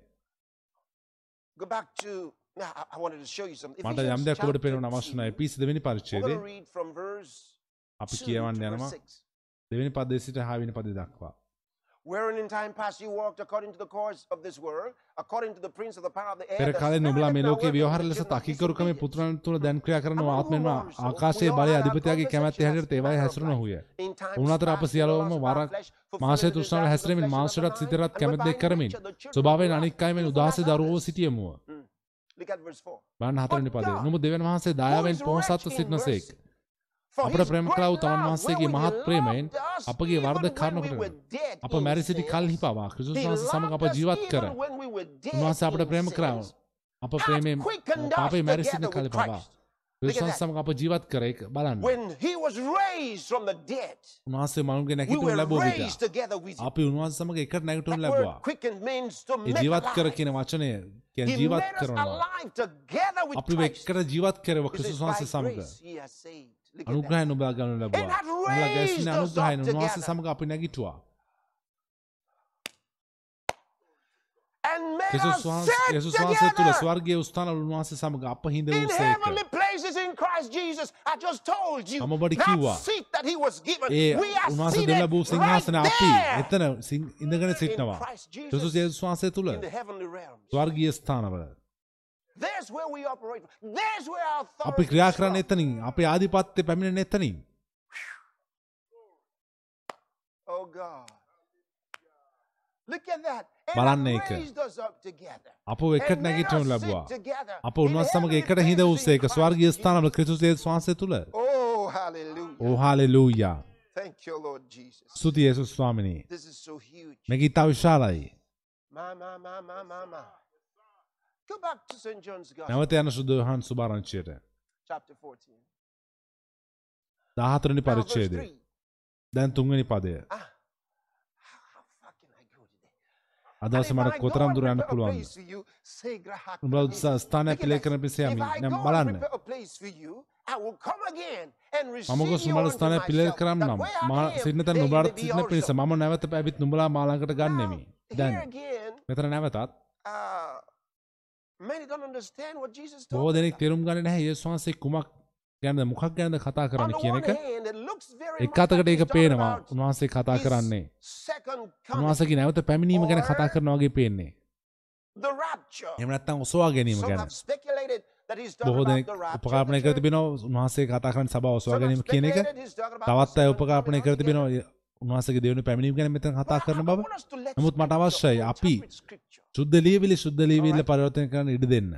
go back to. Now, I- wanted to show you something. මට යම් දෙයක් ඔබට chapter පේනවන අවශ්‍ය නැහැ. 2. පිසි දෙවෙනි We're පරිච්ඡේදයේ going to read from verse අපි 2 කියවන්න යනවා 6. දෙවෙනි පදයේ සිට 6 වෙනි පදේ දක්වා. Wherein in time past you walked according to the course of this world, according to the prince of the power of the air. පෙර කාලේ නුඹලා මේ ලෝකේ ව්‍යවහාර ලෙස තකිකරුකමේ. පුතුරන් තුළ දැන් ක්‍රියා කරන ආත්මෙන්ම ආකාශයේ බලය අධිපතියාගේ කැමැත්ත හැටියට ඒවායේ manner of හැසිරුණ life. හුය. In times උනාතර අප past, we සියල්ලම all වර lost our flesh, fulfilling මාසේ the තෘෂ්ණාව හැසිරෙමින් මාංශයටත් සිතටත් කැමැත් by කරමින් ස්වභාවයෙන් අනික් අයමෙන් උදාස දරුවෝ. සිටියමුව. 4. බලන්න හතරවෙනි පදේ. නුඹ දෙවියන් වහන්සේ දයාවෙන් පොහොසත්ව සිටිනසේක්. Mercy, for අපට his ප්‍රේම great කළා වූ තමන් love, වහන්සේගේ wherewith මහත් he ප්‍රේමයෙන් loved us අපගේ even වරද when කරුණු we were කරගෙන dead අප in මැරි සිටි sins. කල්හි පවා ක්‍රිස්තුස් He වහන්සේ සමග loved අප us ජීවත් කර. even when we were dead උන්වහන්සේ අපට in ප්‍රේම කරා. sins. අප Hath ප්‍රේමයෙන් quickened us පාපේ මැරි සිටින together අනුග්‍රහය නොබා ගනු ලැබවා ඔබලා ගැස්වෙන අනුග්‍රහයෙන් උන්වහන්සේ සමග අපි නැගිටුවා යෙසුස් වහන්සේ තුළ ස්වර්ගයේ ස්ථානවල උන්වහන්සේ සමග අප හිඳ වූ සේක අමබඩි කිව්වා ඒ උන්වහන්සේ දෙන ලැබූ සිංහාසන අපි එතන ඉඳගෙන සිටිනවා යෙසුස් යෙසුස් වහන්සේ තුළ ස්වර්ගීය ස්ථානවල අපි ක්‍රියා කරන්න එතනින්. අපේ ආධිපත්්‍යය පැමිණෙන එතනින්. බලන්න එක අප එකට නැගිටනු ලැබවා. අප උන්වත් සමග එකට හිද උසේක ස්වර්ග ස්ථානල ක්‍රතුසේ වහන්සේ තුළ ඕහාලෙ ලූයා සුති ඒසු ස්වාමිනී. මෙගී තා විශාලයි. Go back to St. John's Gospel. Now uite Iarăși de Iohann sub aranciere. Chapter 14. Da hatru ni pare cede. Da întungu ni pade. Adau se mara kotram dure anu pulvan. Nu blau sa stane pile kare pise yami. Ne malanne. මම ගොස්මල ස්ථානය පිළිල් කරන්නම් මා සිනත නුබලාට සින පිණිස මම නැවත පැවිත් නුබලා මාලාකට ගන්නෙමි දැන් මෙතර නැවතත් බොහෝ දෙනෙක් තෙරුම් ගන්න නැහැ යේසුස් වහන්සේ කුමක් ගැනද මොකක් ගැනද කතා කරන්නේ කියන එක. එක අතකට ඒක පේනවා. උන්වහන්සේ කතා කරන්නේ. උන්වහන්සේගේ නැවත පැමිණීම ගැන කතා කරනවා වගේ පේන්නේ. එහෙම නැත්නම් ඔසවා ගැනීම ගැන. බොහෝ දෙනෙක් උපකල්පනය කර තිබෙනවා උන්වහන්සේ කතා කරන සභාව ඔසවා ගැනීම කියන එක. තවත් අය උපකල්පනය කර තිබෙනවා උන්වහන්සේගේ දෙවෙනි පැමිණීම ගැන මෙතන කතා කරන බව. නමුත් මට අවශ්‍යයි අපි සුද්දලීවිලි සුද්දලීවිල්ල පරවතය කරන්න ඉඩ දෙන්න.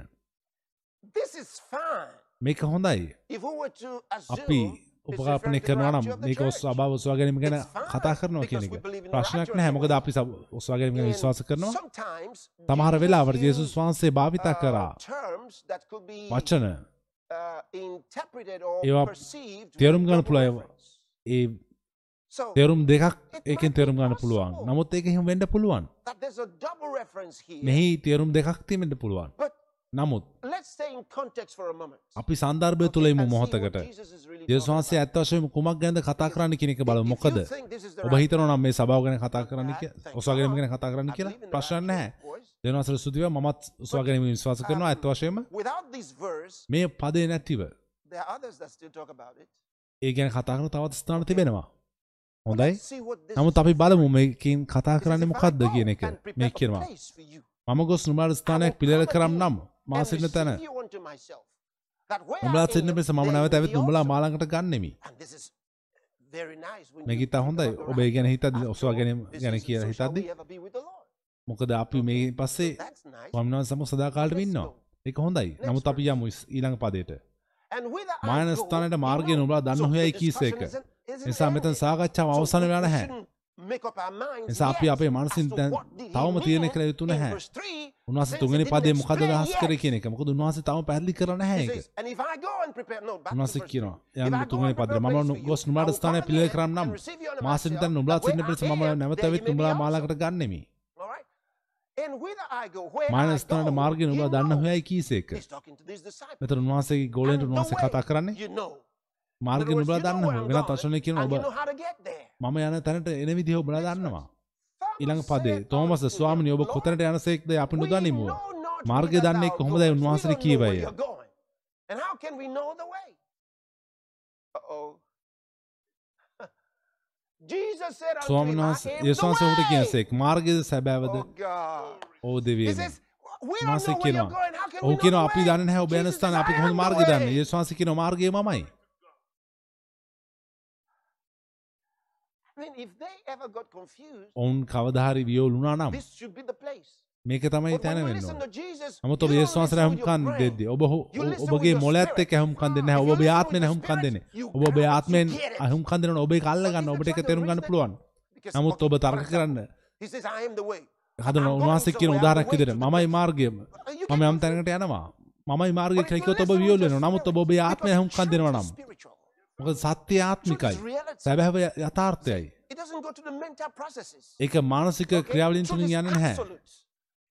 මේක හොඳයි. අපි උපකාපනය කරනවා නම් මේක ඔස් අභාව ඔස්වා ගැනීම ගැන කතා කරනවා කියන එක. ප්‍රශ්නයක් නැහැ. මොකද අපි ඔස්වා ගැනීම ගැන විශ්වාස කරනවා? තමහර වෙලාවට ජේසුස් වහන්සේ භාවිතා කරා. වචන. ඒවා තේරුම් ගන්න පුළුවන්. ඒ තෙරුම් දෙකක් ඒකෙන් තෙරුම් ගන්න පුළුවන්. නමුත් ඒක හිම වෙන්ඩ පුළුවන්. මෙහි තේරුම් දෙකක් තිමෙන්ට පුළුවන්. නමුත් අපි සන්දර්භය තුළයිම මොහොතකට. දේශවාන්සේ ඇත්වශයම කුමක් ගැද කතා කරන්න කෙනෙක බල මොකද? ඔබ හිතන නම් මේ සභාව ගැන කතා කරන්න ඔසාගරම ගැන කතා කරන්න කියලා? ප්‍රශ්න්න හැ දෙනවසර සුතිව මත් ස්වාගැනීම විශවාස කරනවා ඇත්වශයම මේ පදේ නැතිව. ඒ ගැන කතාකරන තවත් ස්ථාන තිබෙනවා. හොඳයි. නමුත් අපි බලමු මේකින් කතා කරන්න මොකක්ද කියන එක. මේ කියවා. මම ගොස් නුමාර ස්ථානයක් පිළිල කරම් නම්. මාසින්න තැන. උඹලා සින්න පෙස මම නැවත ඇවිත් උඹලා මාළඟට ගන්නෙමි. මේකිත හොඳයි. ඔබේ ගැන හිතද ඔස්වා ගැන ගැන කියලා හිතද්දි. මොකද අපි මේ පස්සේ පමණන් සමු සදාකාලට ඉන්නවා. එක හොඳයි. නමුත් අපි යමු ඊළඟ පදයට. මානස්ථානයට මාර්ගය නුබලා දන්න හොයයි කීස එක. නිසා මෙතන සාකච්ඡාව අවසන් වෙලා නැහැ. නිසා අපි අපේ මනසින් දැන් තවම තීරණය කළ යුතු නැහැ. උන්වහන්සේ තුන්වෙනි පදේ මොකද අදහස් කරේ කියන එක. මොකද උන්වහන්සේ තවම පැහැදිලි කරලා නැහැ ඒක. උන්වහන්සේ කියනවා යන්න තුන්වෙනි පදේ මම ගොස් නුඹලාට ස්ථානය පිළිල කරන්නම්. මා සිටින තැන නුඹලා සිටින පිළිස මම නැවත වෙත් නුඹලා මාලාකට ගන්නෙමි. මානස්ථානට මාර්ගය නුඹලා දන්න හොයයි කීසේක. මෙතන උන්වහන්සේගේ ගෝලෙන්ට උන්වහන්සේ කතා කරන්නේ. මාර්ග නුබලා දන්න වෙනත් වශනය කියන ඔබ මම යන තැනට එන විදිහ ඔබලා දන්නවා. ඉළඟ පදේ තෝමස ස්වාමනය ඔබ කොතනට යනසෙක්ද අපි නොදනිමුව. මාර්ග දන්නේ කොහොමදයි උන්වහසර කියවය. And how can we know the way? Uh-oh. ස්වාමන් වහස යසවාන්ස හට කියසෙක් මාර්ගද සැබෑවද? ඕ දෙවිය මාසක් කියනවා ඕ කියන අපි දන්න හැ ඔබයනස්ථාන අපි හොඳ මාර්ග දන්න? යස්වාස කියන මාර්ගය මයි ඔවුන් කවධාරි වියෝලුනා නම් මේක තමයි තැන වෙන්න අමත ඔබ ඒස්වාසර හම්කන් දෙද්දි ඔබ ඔබගේ මොලඇත්ත ඇහුම් කන්දන්න ඔබ ්‍යාත්මෙන හුම් කන්දන ඔබ ්‍යාත්මෙන් අහුම් කන්දන ඔබේ කල්ලගන්න ඔබට එක තෙරුම් ගන්න පුළුවන්. නමුත් ඔබ තර්ක කරන්න. හද උන්වාසක් කියන උදාරක් විදිර මයි මාර්ගයම. මම යම් තැනකට යනවා. මයි මාර්ග ක්‍රකව ඔබ වියෝලෙන නමුත් ඔබ ්‍යාත්ම හුම් කන්දෙනවා නම්. මොකද සත්‍ය ආත්මිකයි. සැබෑව යථාර්ථයයි. ඒක මානසික ක්‍රියාවලින් තුලින් යන්නේ නැහැ.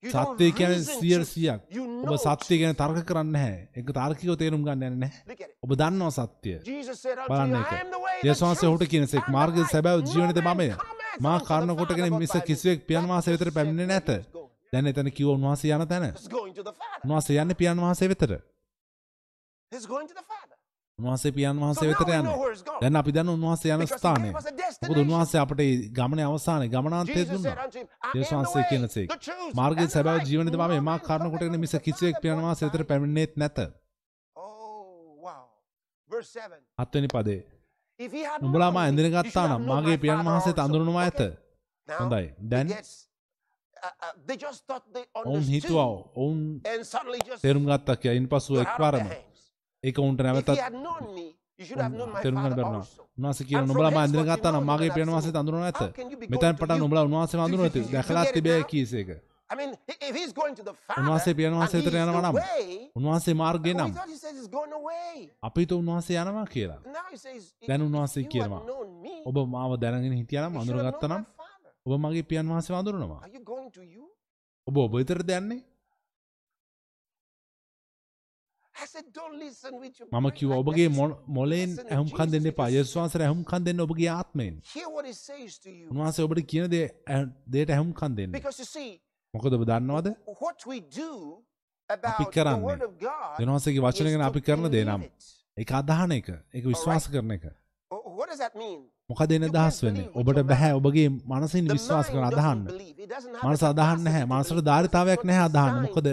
සත්‍ය කියන්නේ 100ක්. ඔබ සත්‍ය ගැන තර්ක කරන්නේ නැහැ. ඒක තාර්කිකව තේරුම් ගන්න යන්නේ නැහැ. ඔබ දන්නවා සත්‍ය. බලන්න ඒක. යේසුස් ඔහුට කියනසෙක් මාර්ගය සැබෑව ජීවනයේ මමය. මා කර්ණ කොටගෙන මිස කිසිවෙක් පියන් වහන්සේ වෙතට පැමිණෙන්නේ නැත. දැන් එතන කිව්ව උන්වහන්සේ යන තැන. උන්වහන්සේ යන්නේ පියන් වහන්සේ වෙතට. He's going to the Father. උන්වහන්සේ පියන් වහන්සේ වෙතට යන්න. දැන් අපි දන්න උන්වහන්සේ යන ස්ථානය. මොකද උන්වහන්සේ අපට ගමනේ අවසානයේ ගමනාන්තය දුන්නා. යේසුස් වහන්සේ කියනසේක. මාර්ගයේ සැබෑ ජීවනයේ මම එමා කාරණ කොටගෙන මිස කිසිවෙක් පියන් වහන්සේ වෙතට පැමිණෙන්නේත් නැත. හත්වෙනි පදේ. උඹලා මා ඇඳින ගත්තා නම් මාගේ පියන් වහන්සේට අඳුරනවා ඇත. හොඳයි. දැන් ඔවුන් හිතුවා ඔවුන් තේරුම් ගත්තා කියලා ඉන් පසුව එක්වරම ඒකවුන්ට නැවතත් තෙරුවන් කරනවා උනාසකිය නොබල මන්දිර ගත්තා මගේ පියන වසේ අඳුරන ඇත මෙතැන් පට නොබල උන්වාසේ අඳුර ඇති දැකලා තිබේ කීසේක උන්වහසේ පියන වසේතර යනව නම් උන්වහන්සේ මාර්ගය නම් අපිට උන්වහසේ යනවා කියලා දැන් උන්වහසේ කියනවා ඔබ මාව දැනගෙන හිටියනම් අඳුරගත්තනම් ඔබ මගේ පියන් වහසේ අඳුරනවා ඔබ ඔබ විතර දැන්නේ මම කිව ඔබගේ මොලෙන් ඇහුම් කන් දෙන්න එපා. යස්වාන්සර ඇහුම් කන් දෙන්න ඔබගේ ආත්මයෙන්. උන්වහන්සේ ඔබට කියන දේ දේට ඇහුම් කන් දෙන්න. මොකද ඔබ දන්නවද? අපි කරන්න. දෙනවාසගේ වචනගෙන අපි කරන දේ නම් එක අදහන එක. එක විශ්වාස කරන එක. මොකද එන දහස් වෙන ඔබට බැහැ ඔබගේ මනසින් විශ්වාස කර අදහන්න. මනස අදහන්න හැ මනසට ධාරිතාවයක් නැහැ අදහන්න. මොකද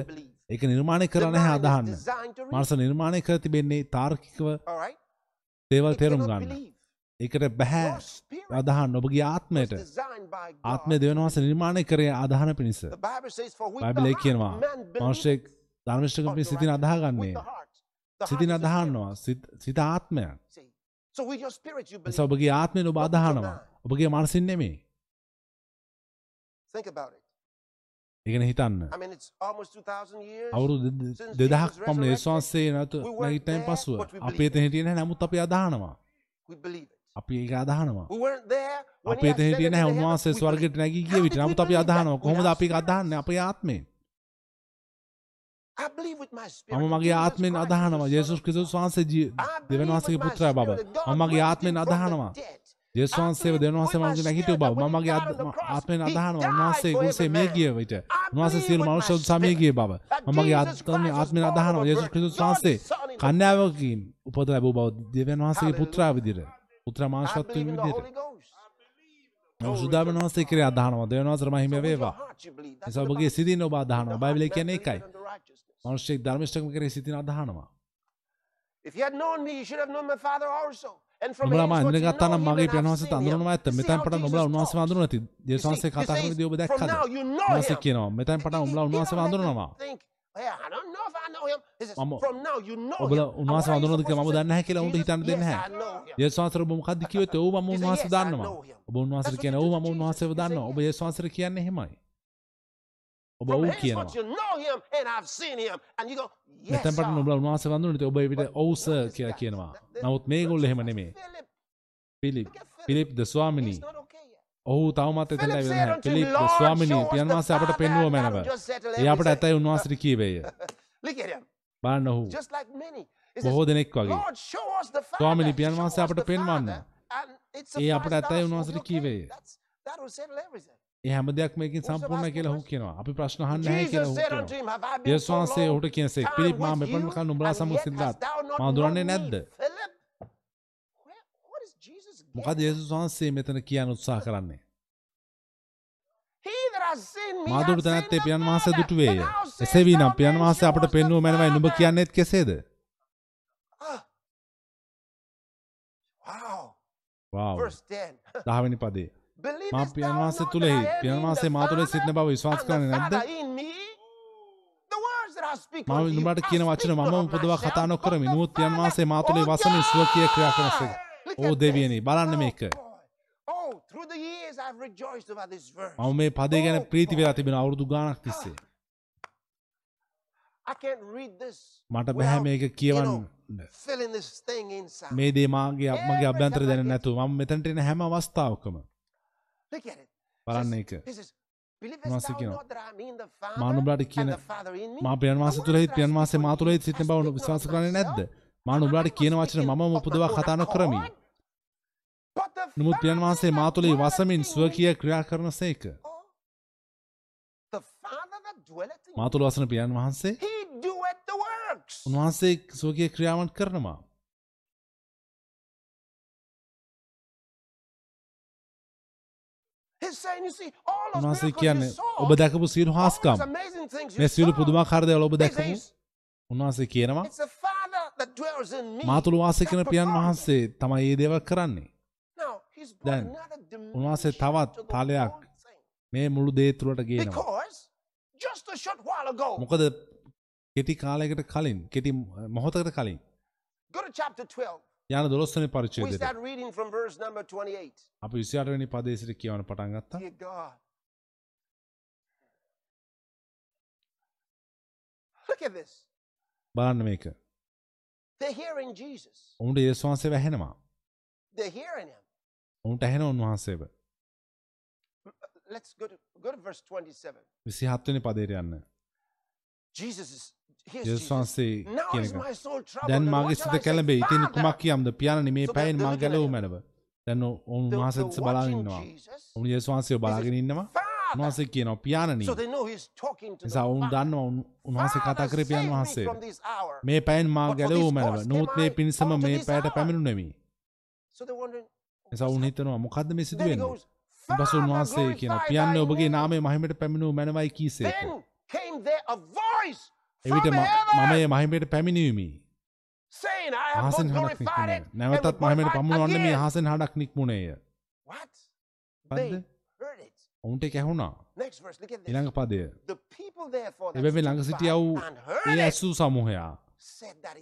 ඒක නිර්මාණය කරන්න හැ අදහන්න. මනස නිර්මාණය කර තිබෙන්නේ තාර්කිකව දේවල් තේරුම් ගන්න. ඒකට බැහැ අදහන්න. ඔබගේ ආත්මයට. ආත්මය දෙවනවාස නිර්මාණය කරේ අදහන පිණිස. බැබිලේ කියනවා මනුෂ්‍යෙක් ධර්මිෂ්ටක පි සිතින අදාගන්නේ සිතින අදහන්නවා සිත ආත්මයක් එස ඔබගේ ආත්මය ඔබ අදහනවා. ඔබගේ මනසින් නෙමේ ඒගෙන හිතන්න. අවුරු දෙදහක් පමණ ඒස්වාන්සේ නතු නැගිටයින් පසුව. අපේ තෙහිටියන නමුත් අපි අදහනවා. අපි ඒක අදහනවා. අපේ තෙහිටියන හැවන්වාසේ ස්වර්ගට නැගී ගිය විට නමුත් අපි අදහනවා. කොහොමද අපි අදහන්න? අපේ ආත්මේ මම මගේ ආත්මෙන් අදහනවා. ජේසුස් කිසුස් වහන්සේ දෙවන් වහන්සේගේ පුත්‍රය බව. මම මගේ ආත්මෙන් අදහනවා. ජෙස්වන්සේ දෙවන්සේ මන්ජ නැහිටව බව මගේ ආත්මෙන් අදහන උන්වහන්සේ ගුසේ මේ ගිය විට උන්වහන්සේ සියලු මනුෂ්‍යයන් සමීගිය බව මගේ ආත්මෙන් ආත්මෙන් අදහන යේසුස් ක්‍රිස්තුස් වහන්සේ කන්‍යාවකින් උපත ලැබූ බව දෙවියන් වහන්සේගේ පුත්‍රා විදිහට පුත්‍රා මාංශවත් වීම විදිහට සුදාබන් වහන්සේ ක්‍රියා අදහනවා දෙවියන් වහන්සේ මහිම වේවා එසා ඔබගේ සිතින් ඔබ අදහනවා බයිබලයේ කියන්නේ එකයි මනුෂ්‍යෙක් ධර්මිෂ්ඨකම කරේ සිතින් අදහනවා If you had known me, you should have known my father also. නොබලා මන්න ගත්තන්න මගේ ප්‍රනවාස අඳරුනවා ඇත මෙතැන් පට නොබල උන්වාස වඳරු නැති දේශවාසේ කතා කරන දියඔබ දැක්කද නස කියනවා මෙතැන් පට උම්ල උන්වාස වඳරනවා මම ඔබල උන්වාස වඳරනක ම දන්න හැකිල උන්ට හිතන්න දෙන්න හැ ඒස්වාසර බොමකද කිවත් ඔව ම උන්වාස දන්නවා ඔබ උන්වාසර කියන ඔව ම උන්වාසව දන්න ඔබ ඒස්වාසර කියන්නේ හෙමයි Oba ukijeno. මෙතැන් පට නොබල උන්වාස වඳුනට ඔබයිවිට ඔවුස කියලා කියනවා. නවත් මේගොල්ල එහෙම නෙමේ. පිලිප් පිලිප් ද ස්වාමිනී ඔහු තවමත් එතැට ඇවිල්ලා පිලිප් ද ස්වාමිනී පියන් වහන්සේ අපට පෙන්වුව මැනව. ඒ අපට ඇතයි උන්වහන්සේට කීවේය. බලන්න ඔහු බොහෝ දෙනෙක් වගේ. ස්වාමිනී පියන් වහන්සේ අපට පෙන්වන්න. ඒ අපට ඇතයි උන්වහන්සේට කීවේය. That will settle everything. ඒ හැම දෙයක් මේකින් සම්පූර්ණ කියලා හු කියනවා. අපි ප්‍රශ්න අහන්න නැහැ කියලා හු කියනවා. යේසුස් වහන්සේ ඔහුට කියනසේ පිලිප් මා මෙපමණ කල නුඹලා සමග සින්දාත් මා දුරන්නේ නැද්ද? මොකද යේසුස් වහන්සේ මෙතන කියන්න උත්සාහ කරන්නේ? මාදුරු තැනැත්තේ පියන් වහන්සේ දුටුවේය. එසේ වී නම් පියන් වහන්සේ අපට පෙන්වූ මැනවයි. නුඹ කියන්නේත් කෙසේද? වව්. දහවෙනි පදේ. මා පියන්වාසේ තුළෙහි පියන්වාසේ මා තුළ සිටින බව විශ්වාස කරන්නේ නැද්ද? මම නුඹට කියන වචන මම උපදවා කතා නොකරමි. නුඹ පියන්වාසේ මා තුළේ වසමින් ස්වකීය ක්‍රියා කරනසේක. ඕ දෙවියනි බලන්න මේක. මම මේ පදේ ගැන ප්‍රීති වෙලා තිබෙන අවුරුදු ගාණක් තිස්සේ. මට බැහැ මේක කියවන්න මේ දේමාගේ අමගේ අභ්‍යන්තර දැන නැතු ම මෙතැන්ටෙන හැම අවස්ථාවකම බලන්න එක මාස කියන මානුබලාට කියන මා පියන් මාස තුළෙහිත් පියන් මාසේ මා තුළෙහිත් සිටින බව විශ්වාස කරන්නේ නැද්ද? මා නුඹලාට කියන වචන මමම උපදවා කතා නොකරමි. නමුත් පියන් වහන්සේ මා තුළෙහි වසමින් ස්වකීය ක්‍රියා කරන සේක. මා තුළ වසන පියන් වහන්සේ උන්වහන්සේ ස්වකීය ක්‍රියාවන් කරනවා. Miracles කියන්නේ ඔබ දැකපු those හාස්කම්. මේ සියලු saw, පුදුමාකාර දේවල් ඔබ says, උන්වහන්සේ කියනවා it's the Father that dwells in me. මා තුළ වාසය කරන පියන් වහන්සේ තමයි ඒ දේවල් කරන්නේ. දැන් උන්වහන්සේ තවත් තලයක්. මේ මුළු දේ තුළට ගේනවා. මොකද කෙටි කාලයකට කලින් කෙටි මොහොතකට කලින් go to chapter 12. යන දොළොස්වනි We පරිච්ඡේදයට start reading from verse number 28. අපි 28 වෙනි පදයේ සිට කියවන පටන් ගත්තා Dear God. Look at this. බලන්න මේක They're hearing Jesus. ඔවුන්ට යේසුස් වහන්සේ වැහෙනවා They're hearing him. ඔවුන්ට ඇහෙන උන්වහන්සේව Let's go to go to verse 27. 27 වෙනි පදයට යන්න Jesus is here's යේසුස්. වහන්සේ කියන. දැන් මාගේ සිත? කැළඹේ ඉතින් කුමක් කියම්ද පියාණනි මේ පැයෙන් මා ගැලවූ. මැනව දැන් ඔවුන් උන්වහන්සේ දෙස බලාගෙන ඉන්නවා. ඔවුන් යේසුස් වහන්සේව බලාගෙන ඉන්නවා. උන්වහන්සේ කියනවා පියාණනි නිසා ඔවුන්. දන්නවා උන්- උන්වහන්සේ කතා කරේ පියාණන් වහන්සේට. මේ පැයෙන් මා ගැලවූ මැනව නමුත් මේ පිණිසම මේ පැයට. පැමිණුනෙමි wondering. නිසා උන් හිතනවා මොකද්ද මේ සිදු Then he වෙන්නේ goes, ඉන්පස්සේ "Father, උන්වහන්සේ කියනවා thy ඔබගේ name." නාමය මහිමයට පැමිණූ මැනවයි කීසේක එවිට මම මහිමයට පැමිණීමි හඬක් glorified නික්මුණේ නැවතත් it පමුණවන්න මේ again." අහසෙන් හඬක් නික්මුණේය. ඔවුන්ට this. ඊළඟ පදය එබැවින් ළඟ stood සිටියා වූ by and heard A it ඇසූ සමූහයා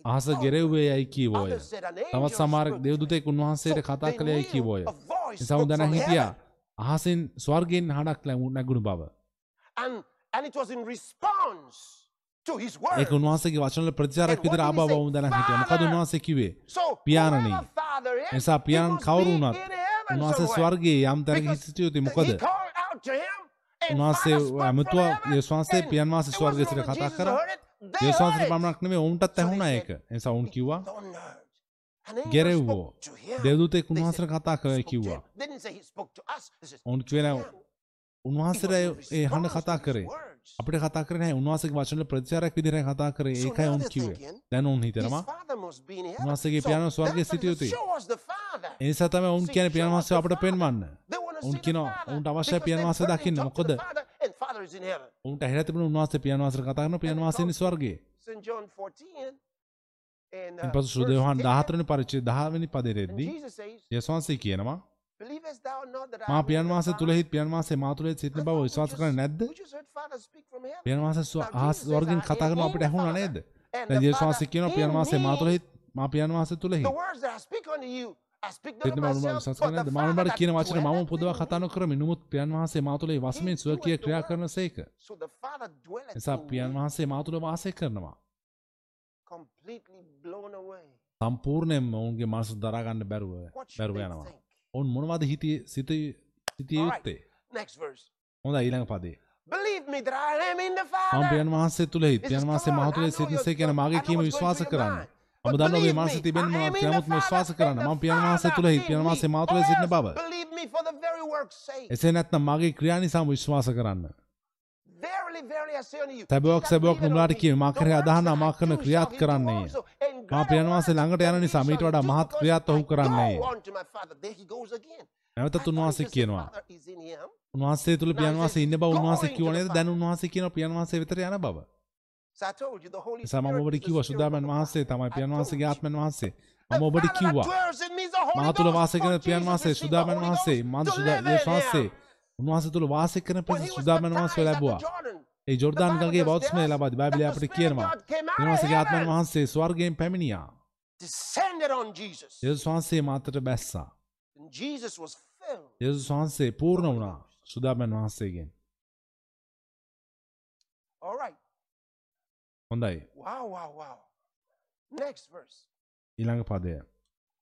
අහස. ගෙරෙව්වේ යයි කීවෝය තවත් to දෙව්දුතෙක් උන්වහන්සේට කතා කළේ යයි කීවෝය උන් දැන හිටියා. අහසින් ස්වර්ගෙන් හඬක් ලැබු- නැගුණු බව And, it was in response. ඒක උන්වහන්සේගේ he ආබව say? වුන් දැන හිටියා මොකද! උන්වහන්සේ So පියාණනි. නිසා පියාණන් කවුරු වුණත් උන්වහන්සේ. ස්වර්ගයේ යම් තැනක Because සිටිය යුතුයි මොකද උන්වහන්සේ ඇමතුවා heaven, යේසුස් වහන්සේ and පියන් වහන්සේ ස්වර්ගයේ සිට කතා කරා. heard it, they යේසුස් වහන්සේට heard it. පමණක් නෙමෙයි ඔවුන්ටත් ඇහුණා ඒක නිසා ඔවුන් කිව්වා ගෙරෙව්වෝ. දෙව්දූතෙක් උන්වහන්සේට කතා to කිව්වා ඔවුන් කිව්වේ නෑ him. උන්වහන්සේට ඒ හඬ කතා කරේ. අපිට කතා කරේ නැහැ උන්වහන්සේගේ වචන ප්‍රතිචාරයක් විදිහට කතා කරේ ඒකයි ඔවුන් thinking, දැන් heaven. උන්වහන්සේගේ So පියාණන් ස්වර්ගයේ that's why සිටිය they said, යුතුයි. Show us the Father. ඒ නිසා තමයි ඔවුන් වහන්සේ the අපට. පෙන්වන්න කියනවා Father. ඔවුන්ට heard him දකින්න මොකද the Father, and Father is in heaven. ඔවුන්ට ඇහිලා තිබුණු උන්වහන්සේ පියාණන් වහන්සේට කතා කරන පියාණන් වහන්සේ ඉන්නේ ස්වර්ගයේ St. John 14 and uh, ඉන්පසු සුදු verse යෝහන් 10, 14 වෙනි පරිච්ඡේදය 10 වෙනි and පදයේදී Jesus says, යේසුස් වහන්සේ කියනවා මා වහන්සේ Father? තුලෙහිත් පියාණන් වහන්සේ මා තුලෙහිත් සිටින බව විශ්වාස කරන්නේ නැද්ද ස්ව- Now, අහස් වර්ගෙන් කතා in අපිට ඇහුණා නේද දැන් යේසුස් වහන්සේ කියනවා in පියාණන් වහන්සේ මා me. තුලෙහිත් මා speak not of සිටින මම විශ්වාස කරන්නේ නැද්ද මානවබට that කියන වචන මම පොදවා කතා. නොකරමි නමුත් පියාණන් වහන්සේ මා තුලෙහි වසමින් ස්වකීය ක්‍රියා කරන සේක So the Father dwelleth නිසා in පියාණන් me, වහන්සේ මා තුල වාසය කරනවා. සම්පූර්ණයෙන්ම ඔවුන්ගේ මනස දරා ගන්න බැරුව බැරුව යනවා? ඔවුන් මොනවද හිතේ සිතී right. යුත්තේ. හොඳයි ඊළඟ පදේ. Believe me that I am in the මම Father. පියාණන් වහන්සේ is පියාණන් වහන්සේ come මා on, තුලේ I know සිටිනසේ කියන මාගේ කීම විශ්වාස කරන්න. මේ believe මනස me, තිබෙන මොනවද නමුත් the විශ්වාස කරන්න. මම පියාණන් වහන්සේ තුලෙහි in පියාණන් වහන්සේ me. මා තුලේ Or සිටින බව. එසේ නැත්නම් මාගේ ක්‍රියා නිසාම විශ්වාස කරන්න. You, සැබෑවක් මා the කරේ works අදහනා මා I කරන ක්‍රියාත් he මා පියාණන් වහන්සේ ළඟට යන නිසා මීට වඩා මහත් ක්‍රියාත් ඔහු. I නැවතත් උන්වහන්සේ කියනවා. උන්වහන්සේ තුල he වහන්සේ ඉන්න බව උන්වහන්සේ කිව්ව නේද දැන් උන්වහන්සේ කියනවා පියාණන් වහන්සේ වෙතට යන බව Spirit ඔබට කිව්වා සුදාමන් වහන්සේ. තමයි told වහන්සේගේ. ආත්මන් වහන්සේ මම ඔබට කිව්වා මා Ghost. වාසය කරන Jesus වහන්සේ සුදාමන් වහන්සේ මන් සුදා වහන්සේ. උන්වහන්සේ තුළ වාසය කරන was සුදාමන් වහන්සේ ලැබුවා ඒ බෞද්ධමය tells ලබාදී. the අපිට කියනවා. උන්වහන්සේගේ ආත්මන් වහන්සේ ස්වර්ගයෙන් පැමිණියා. යේසුස් වහන්සේ මාතට බැස්සා. යේසුස් වහන්සේ පූර්ණ වුණා. සුදාමන් වහන්සේගෙන්. හොඳයි. ඊළඟ පදය.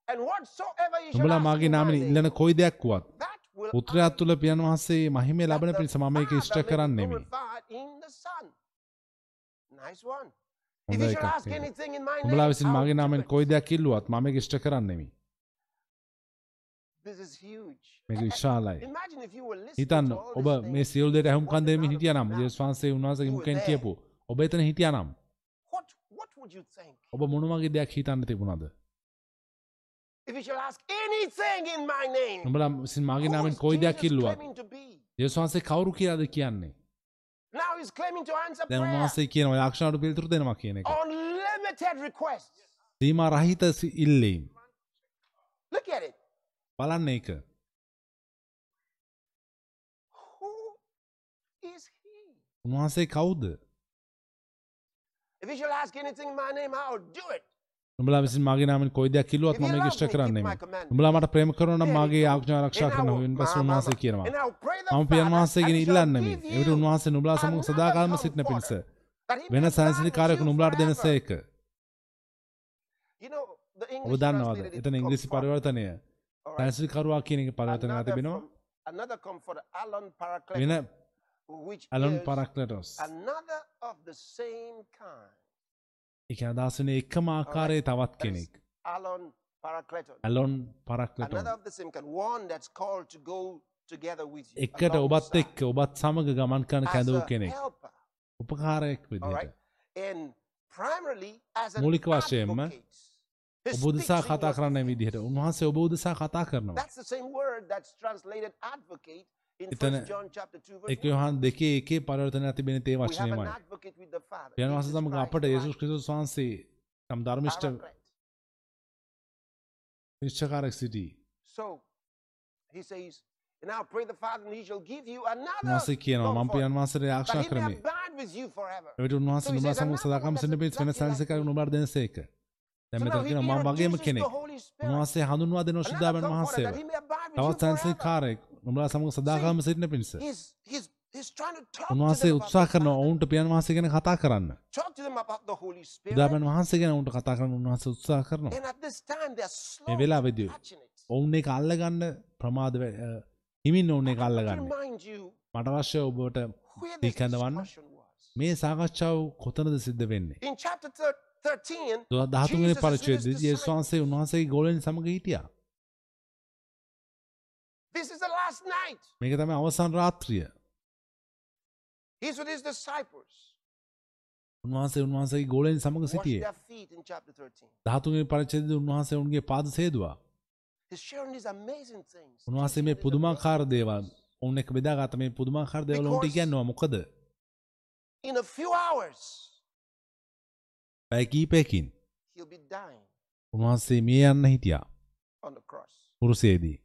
Ask මාගේ name, ඉල්ලන කොයි දෙයක් වුවත් පුත්‍රයා තුළ පියන් වහන්සේ මහිමේ ලබන පිණිස මම ඒක ඉෂ්ට කරන්නෙමි හොඳ එකක් උඹලා විසින් මාගේ it. කොයි දෙයක් ඉල්ලුවත් මම ඒක ඉෂ්ට කරන්නෙමි. මේක විශාලයි හිතන්න ඔබ මේ. සියලු දෙයට ඇහුම්කන් what දෙමින් හිටියානම්. යේසුස් වහන්සේ උන්වහන්සේගේ there. කියපු ඔබ එතන හිටියානම්? ඔබ මොන වගේ දෙයක් හිතන්න තිබුණාද නුඹලා විසින් මාගේ නාමෙන් is කොයි දෙයක් Jesus කිල්ලුවත්? යේසුස් වහන්සේ කවුරු කියලාද කියන්නේ Now he's claiming to answer දැන් උන්වහන්සේ කියනවා යාක්ෂණයට පිළිතුරු දෙනවා කියන එක unlimited requests. සීමා රහිත ඉල්ලීම් Look at it. බලන්න ඒක Who is he? උන්වහන්සේ කවුද If you shall ask anything in my name, I'll do it. උඹලා විසින් මගේ නාමෙන් කොයි දෙයක් you මම ඒක ඉෂ්ට කරන්නේ commandments. උඹලා මට ප්‍රේම කරනවා නම් මාගේ. ආඥා ආරක්ෂා කරනවා my- උන්වහන්සේ කියනවා මම පියන් වහන්සේගෙන ඉල්ලන්න එවිට you උන්වහන්සේ නුඹලා සමග සදාකාලම සිටින පිණිස වෙන you නුඹලාට. දෙනසේක ඔබ දන්නවද එතන ඉංග්‍රීසි. පරිවර්තනය. සැනසිලිකරුවා කියන එක පරිවර්තන වෙලා Another තිබෙනවා වෙන is පරක්ලටොස් another of the same kind. එක අදහස් වෙන එකම ආකාරයේ තවත් කෙනෙක්. ඇලොන් you. එකට ඔබත් එක්ක ඔබත් සමග ගමන් කැඳවූ a කෙනෙක්. උපකාරයක් an මූලික වශයෙන්ම advocate. He ඔබ උදෙසා speaks in කතා කරන්න. විදිහට උන්වහන්සේ ඔබ උදෙසා කතා කරනවා එතන 1 John chapter 2 verse එක 1. යොහන් දෙකේ එකේ පරිවර්තනයක් තිබෙන තේ වචනයමයි. යන වහන්සේ සමග Christ, අපට යේසුස් ක්‍රිස්තුස් වහන්සේ නම් Paraclete. නිශ්චකාරක් සිටී උන්වහන්සේ කියනවා මම පියන් වහන්සේට ආරක්ෂා කරමි. එවිට උන්වහන්සේ නුඹලා another සදාකම් පිණිස වෙන you. නුඹලාට දෙනසේක දැන් මෙතන කියනවා මම වගේම කෙනෙක්. උන්වහන්සේ හඳුන්වා දෙන Another ශුද්ධාබන් comforter වහන්සේව තවත් you නුඹලා සමග සදාකාම සිටින පිණිස උන්වහන්සේ කරනවා Father. ඔවුන්ට පියන් වහන්සේ ගැන කතා කරන්න. සුදාබන් වහන්සේ ගැන ඔවුන්ට කතා කරන්න උන්වහන්සේ උත්සාහ කරනවා මේ catching it. ඔවුන් එක අල්ලගන්න ප්‍රමාද හිමින් ඔවුන් එක අල්ලගන්න මට අවශ්‍ය ඔබට දීකඳවන්න. මේ සාකච්ඡාව කොතනද සිද්ධ වෙන්නේ In chapter thir- 13, දහතුන්ගේ Jesus is with පරිච්ඡේදයේ his යේසුස් වහන්සේ උන්වහන්සේගේ ගෝලයන් සමග හිටියා this is the last night. මේක තමයි අවසන් රාත්‍රිය He's with his disciples. උන්වහන්සේ උන්වහන්සේගේ ගෝලයන් සමග සිටියේ their feet in chapter 13. දහතුන්ගේ පරිච්ඡේදයේ උන්වහන්සේ උන්ගේ පාද සේදුවා He's sharing these amazing things. උන්වහන්සේ මේ පුදුමාකාර දේවල් ඔවුන් එක බෙදාගත්ත මේ පුදුමාකාර දේවල් උන්ට ඉගැන්වුවා මොකද. In a few hours, පැය කීපයකින් he'll be dying උන්වහන්සේ මිය යන්න හිටියා on the cross. කුරුසයේදී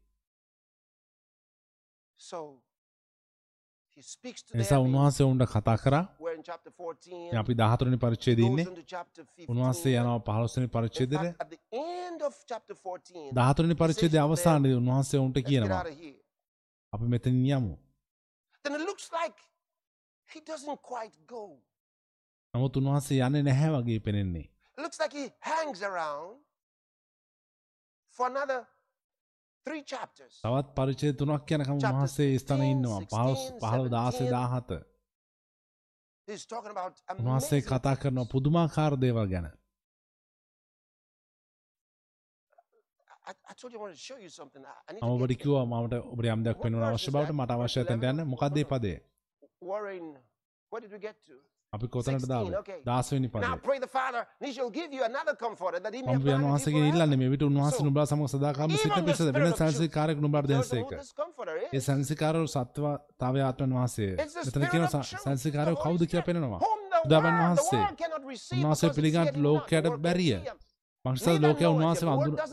Them. උන්වහන්සේ ඔවුන්ට කතා කරා We're in chapter 14. දැන් අපි 14 වෙනි පරිච්ඡේදයේ He ඉන්නේ goes into chapter 15. උන්වහන්සේ යනවා 15 වෙනි In පරිච්ඡේදයට fact, at the end of chapter 14, 14 වෙනි පරිච්ඡේදයේ අවසානයේදී උන්වහන්සේ get කියනවා. අපි මෙතනින් යමු. නමුත් උන්වහන්සේ යන්නේ නැහැ වගේ පෙනෙන්නේ තවත් පරිච්ඡේද තුනක් යනකම් උන්වහන්සේ ස්ථාන 15, ඉන්නවා 15 15 16 17 He's talking about උන්වහන්සේ amazing කතා කරනවා. පුදුමාකාර දේවල් ගැන I, I told you I wanted to show you something. I, I need මම to ඔබට කිව්වා මමට ඔබට යම් දෙයක් verse අවශ්‍ය බවට? මට අවශ්‍ය තැනට 11? යන්න මොකක්ද මේ පදේ අපි කොතනට 16, දාවේ okay. 16 වෙනි Now පදේ pray the Father, and He shall give you another comforter that He may මම abide පියන් with you වහන්සේගෙන් forever. ඉල්ලන්නේ මේ විට උන්වහන්සේ So, නුඹලා සමග සදාකාම පිණිස Spirit වෙන සංසිකාරයක් who දෙනසේක ඒ. සංසිකාරෝ සත්වතාවය ආත්මන් වහන්සේ මෙතන truth, සංසිකාරෝ කවුද කියලා world- the වහන්සේ උන්වහන්සේ පිළිගත්. ලෝකයට බැරිය. It උන්වහන්සේ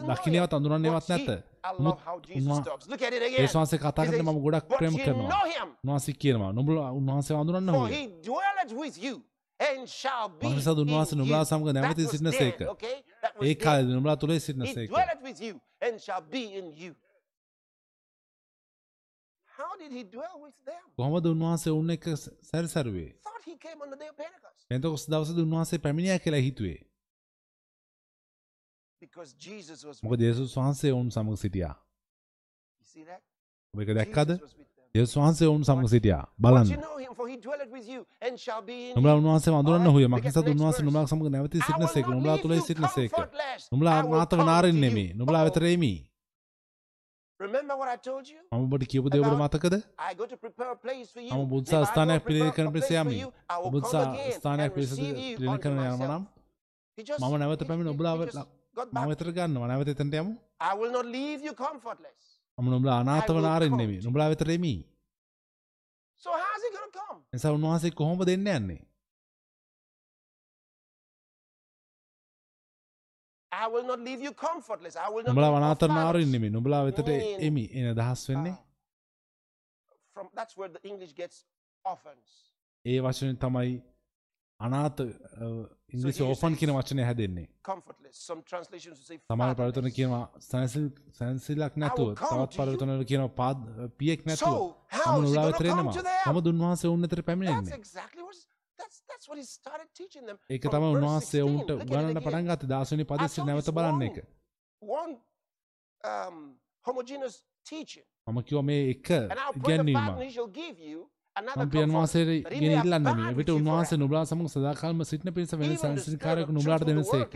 දකින්නවත් him. අඳුරන්නේවත් නැත he- I love නමුත් how Jesus උන්වහ- talks. Look at it again. ඒස් වහන්සේ කතා He කරන says, මම ගොඩක් "But ප්‍රේම කරනවා උන්වහන්සේ කියනවා නුඹලා උන්වහන්සේ මක්නිසාද in උන්වහන්සේ you." නුඹලා සමග නැවතී සිටින සේක ඒ. කාලේදී නුඹලා තුලේ සිටින සේක? කොහොමද උන්වහන්සේ උන් එක්ක සැරිසරුවේ පෙන්තකොස් දවසද උන්වහන්සේ පැමිණියා කියලා හිතුවේ මොකද යේසුස් වහන්සේ ඔවුන් සමග සිටියා? ඔබ ඒක දැක්කද. යේසුස් වහන්සේ ඔවුන් සමග සිටියා බලන්න නුඹලා. උන්වහන්සේ Alright, හොය මක්නිසාද උන්වහන්සේ. නුඹලා සමග නැවතී I සිටින will සේක not නුඹලා leave තුලේ you සිටින සේක comfortless. නුඹලා come නාරින් නෙමි. නුඹලා වෙතර එමි Remember what I told you? මම ඔබට කියපු දේ ඔබට මතකද. මම බුද්ධ ස්ථානයක් පිළිකරන place පිණිස යමි බුද්ධ ස්ථානයක් and පිළිස receive you පිළිකරන unto යනවා. නම් මම නැවත පැමිණ ඔබලා he just God මම back. වෙතර ගන්න නැවත එතට යමු I will not leave you comfortless. අම නොබලා අනාතවන ආරෙන් නෙමේ නොබලා වෙතරෙමි? නිසා උන්වහන්සේ කොහොම දෙන්න යන්නේ I will not leave you comfortless. I will not නොබලා leave you වනාතරන ආරෙන් orphanage. නෙමේ නොබලා වෙතට එමි එන දහස් වෙන්නේ Uh. ඒ වචන තමයි අනාත ඉංග්‍රිසි ඕෆන් කියන වචනය හැදෙන්නේ සමාන පරිතන. කියනවා සැන්සිල්ලක් නැතුව තවත්. පරිතනල කියනවා පාද පියෙක් නැතුව So, how මම is he නුලා gonna වෙතර come එනවා to them? මම දුන්වහන්සේ ඔවුන් අතර That's පැමිණෙන්නේ. ඒක තම උන්වහන්සේ 16. ඔවුන්ට again. පටන් ගත්තේ දාසනි පදෙස්ස නැවත බලන්න. එක One um. මම කිව්වා මේ එක And I'll pray the ඉගැන්වීම Father, he shall give you another මම පියන් comfort, වහන්සේ that he ගෙන ඉල්ලන්න you උන්වහන්සේ. නුබලා සමග සදාකාලම සිටින පිණිස වෙන of නුබලාට දෙනසේක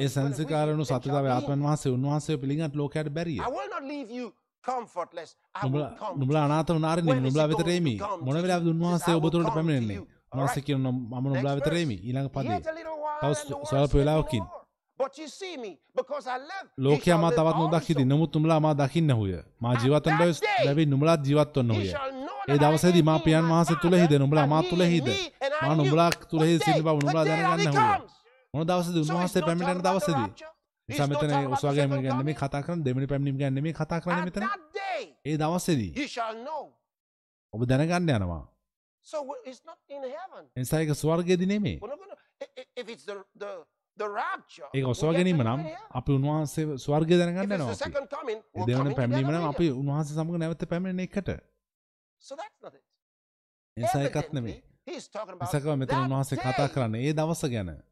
ඒ shall සතතාව ආත්මන් වහන්සේ උන්වහන්සේ පිළිගත් ලෝකයට බැරිය. නුබලා. අනාත වනාරෙන් When is නුබලා වෙතරේමි මොන says, උන්වහන්සේ "I ඔබ will තුළට come to පැමිණෙන්නේ you." උන්වහන්සේ Alright. කියන මම නුබලා වෙතරේමි. ඊළඟ පදේ තව me වෙලාවකින් no more. But you see me, because I live, ye ලෝකයා මා තවත් also. නමුත් නුඹලා මා දකින්න හුය මා ජීවතන් that බැවි day, බැවි නුඹලාත් ජීවත් වන්න Ye හුය ඒ දවසේදී මා පියන් වහන්සේ තුළ හිද නුඹලා මා තුළ හිද මා. නුඹලා තුළ හිද? සිටි බව නුඹලා දැනගන්න හුය. මොන දවසේද උන්වහන්සේ පැමිණෙන දවසේදී නිසා මෙතන talking about the ඔස්වාගේ second ගැන coming. කතා කරන්නේ දෙවෙනි පැමිණීම ගැන නෙමෙයි කතා කරන්නේ මෙතන ඒ දවසේදී. ඔබ දැනගන්න යනවා. එනිසා ඒක ස්වර්ගයේදී නෙමෙයි We're not gonna, i- i- if it's the, the, the rapture, ඒක we ඔස්වා get to ගැනීම know නම්. අපි උන්වහන්සේ ස්වර්ගය If දැනගන්න ඒ we're දෙවන පැමිණීම නම්. අපි උන්වහන්සේ සමග නැවත පැමිණෙන එකට he's talking about එසකව මෙතන that උන්වහන්සේ කතා කරන්නේ ඒ දවස ගැන.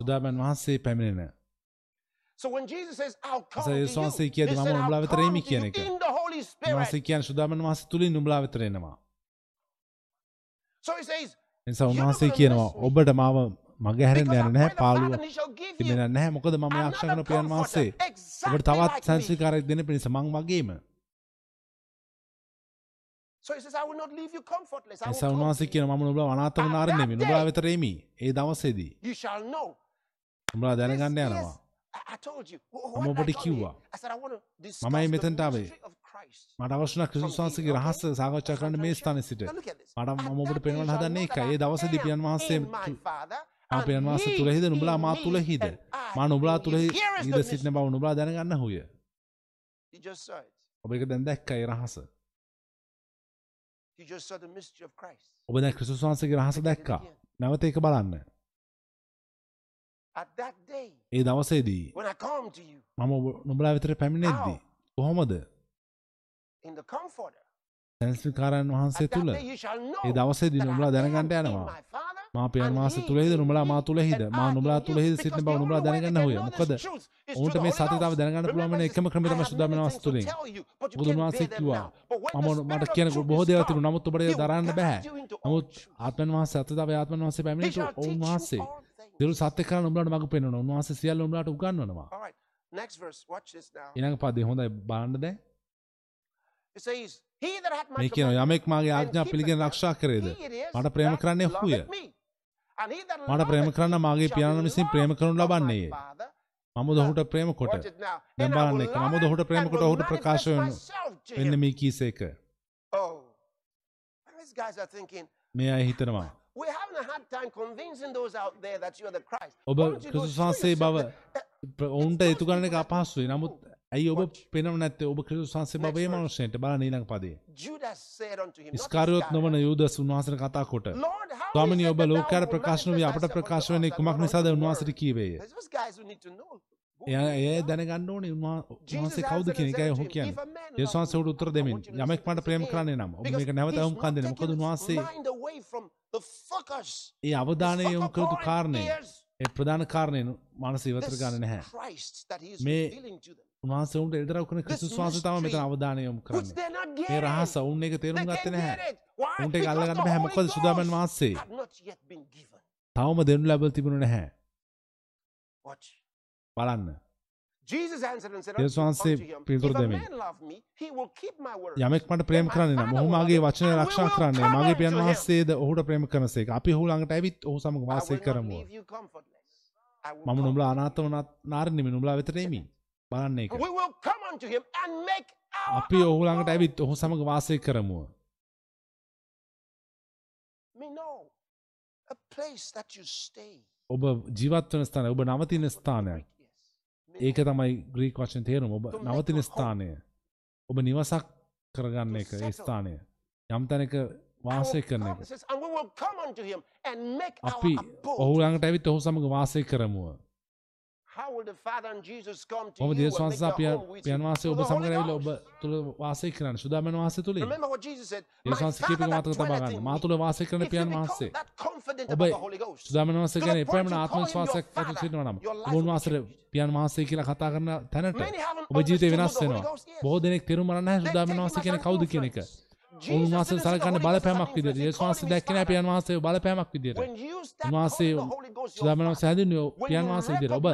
බුදුරජාණන් වහන්සේ පැමිණෙන said, මම I'll උඹලා to කියන එක. Spirit. කියන්නේ සුදාමන් වහන්සේ තුලින් නුඹලා වෙතර එනවා So he says, not උන්වහන්සේ කියනවා. ඔබට මාව මග හැරෙන්න because I යන්නේ නැහැ පාළුව. තිබෙන්නේ නැහැ. මොකද මම ආශා කරන පියන් වහන්සේ. ඔබට තවත්. සංසිකාරයක් දෙන්න පිණිස මං වගේම come උන්වහන්සේ. කියනවා මම නුඹලා අනාථ වුණාර නෙමෙයි day, වෙතර එමි. ඒ දවසේදී. This දැනගන්න යනවා. මම ඔබට කිව්වා. මමයි මෙතනට ආවේ. මට අවශ්‍ය නම් ක්‍රිස්තුස් වහන්සේගේ රහස සාකච්ඡා කරන්න මේ ස්ථානයේ සිට. මට මම ඔබට පෙන්වන්න හදන්නේ that ඒ I දවසේදී am පියන් වහන්සේ in my Father, මා and පියන් වහන්සේ ye තුල හිද නුඹලා in මා me, තුල හිද and I මා is ඉඳ the සිටින. බව නුඹලා දැනගන්න හුය. ඔබ ඒක දැන් දැක්කා ඒ රහස. ඔබ දැන් ක්‍රිස්තුස් වහන්සේගේ රහස දැක්කා. නැවත ඒක බලන්න ඒ දවසේදී මම නුඹලා වෙතට පැමිණෙද්දී කොහොමද සංස්කාරයන් වහන්සේ know ඒ දවසේදී that නුඹලා I am දැනගන්න in යනවා. මා පියන් වහන්සේ in නුඹලා me, මා තුල හිද and මා I නුඹලා in තුල you. හිද Because සිටින බව they දැනගන්න හුය මොකද? ඔවුන්ට මේ Ghost. දැනගන්න පුළුවන් එකම I තමයි වහන්සේ you, but you බුදුන් වහන්සේ කිව්වා මම මට කියන බොහෝ දේවල් තිබුණා. නමුත් ඔබට දරන්න බෑ නමුත්. ආත්මන් වහන්සේ සත්‍යතාවය ආත්මන් වහන්සේ පැමිණෙට all things. සියලු සත්‍ය කරන උඹලාට මඟ පෙන්වනවා. උන්වහන්සේ සියල්ල උඹලාට උගන්වනවා. ඊළඟ පදේ හොඳයි. බලන්න දැන් It says, He that hath my මේ කියනවා commandments යමෙක් මාගේ ආඥා පිළිගෙන ආරක්ෂා කරේද මට ප්‍රේම කරන්නේ that මට ප්‍රේම කරන්න මාගේ පියාණන් විසින් ප්‍රේම කරනු ලබන්නේය. මම ඔහුට ප්‍රේම කොට will එක මම ඔහුට ප්‍රේම කොට ඔහුට ප්‍රකාශ වෙනු him. මේ කීසේක Oh. මේ අය හිතනවා. ඔබ ක්‍රිස්තුස් වහන්සේ බව ඔවුන්ට those කරන එක අපහසුයි. නමුත් ඇයි ඔබ. පෙනව නැත්තේ ඔබ ක්‍රිස්තුස් වහන්සේ බවේ verse. මනුෂ්‍යයට බලන්න ඊළඟ පදේ ඉස්කාරියොත් නොවන යූදස් උන්වහන්සේට කතා කොට ස්වාමිනී ඔබ ලෝකයට wilt ප්‍රකාශ නොවී manifest අපට ප්‍රකාශ වෙන්නේ කුමක් නිසාද උන්වහන්සේට? කීවේය එයා. දැනගන්න ඕනේ උන්වහන්සේ කවුද කියන එකයි ඔහු කියන්නේ "If a man යේසුස් love වහන්සේ උට me, උත්තර දෙමින් යමෙක් මට ප්‍රේම කරන්නේ. නම් ඔබ මේක නැවත not කන් දෙන්න මොකද උන්වහන්සේ. ඒ අවධානය යොමු කරතු is ඒ ප්‍රධාන කාරණය මනස ඉවතර ගන්න නැහැ මේ-. උන්වහන්සේ උන්ට එදරව් කරන ක්‍රිස්තුස් වහන්සේ තමයි මෙතන අවධානය යොමු කරන්නේ. මේ. රහස උන් They තේරුම් ගත්තේ නැහැ? උන්ට ඒක අල්ලගන්න බෑ මොකද සුදාමන් වහන්සේ. තවම දෙනු ලැබල තිබුණු නැහැ. බලන්න. යේසුස් වහන්සේ පිළිතුරු දෙමින්. යමෙක් මට ප්‍රේම කරන්නේ නම් ඔහු මාගේ වචනය රක්ෂා කරන්නේ මගේ පියන් වහන්සේද ඔහුට ප්‍රේම කරනසේක අපි ඔහු ළඟට ඇවිත් ඔහු සමග වාසය කරමු. මම. නුඹලා අනාථ වුණත් නාරණෙමි නුඹලා වෙතට එමි බලන්න ඒක. We will come unto him and make our අපි ඔහු ළඟට. ඇවිත් ඔහු සමග වාසය කරමුව. Me know a place that you stay. ඔබ ජීවත් වන ස්ථානය ඔබ නවතින ස්ථානයක්. ඒක තමයි ග්‍රීක් වචන තේරුම. ඔබ නවතින ස්ථානය. ඔබ නිවසක් කරගන්න එක ඒ ස්ථානය. යම් තැනක වාසය කරන එක. අපි. ඔහු ළඟට ඇවිත් ඔහු සමග වාසය කරමුව ඔබ home with you? පියන් Through ඔබ the සමග Holy ඇවිල්ලා ඔබ. තුළ වාසය කරන්න සුදාමන. My දේශවන්ස Father කීපක මාතක තබා dwelleth ගන්න in මා. තුළ වාසය කරන පියන් වහන්සේ ඔබ සුදාමන වහන්සේ to ගැන you ආත්ම your ඇති සිටිනවා නම් father, your life will උන්වහන්සේ change. පියන් වහන්සේ කියලා කතා කරන තැනට ඔබ understood වෙනස් වෙනවා Ghost, yes. බොහෝ දෙනෙක් තෙරුම් අරන් නැහැ They සුදාමන වහන්සේ කියන්නේ an කවුද කියන එක උන්වහන්සේ සලකන්නේ බලපෑමක් විදියට යේසුස් වහන්සේ දැක්කේ නැහැ. පියන් වහන්සේ බලපෑමක් විදියට උන්වහන්සේ හැඳින්වුවේ when පියන් වහන්සේ විදියට ඔබ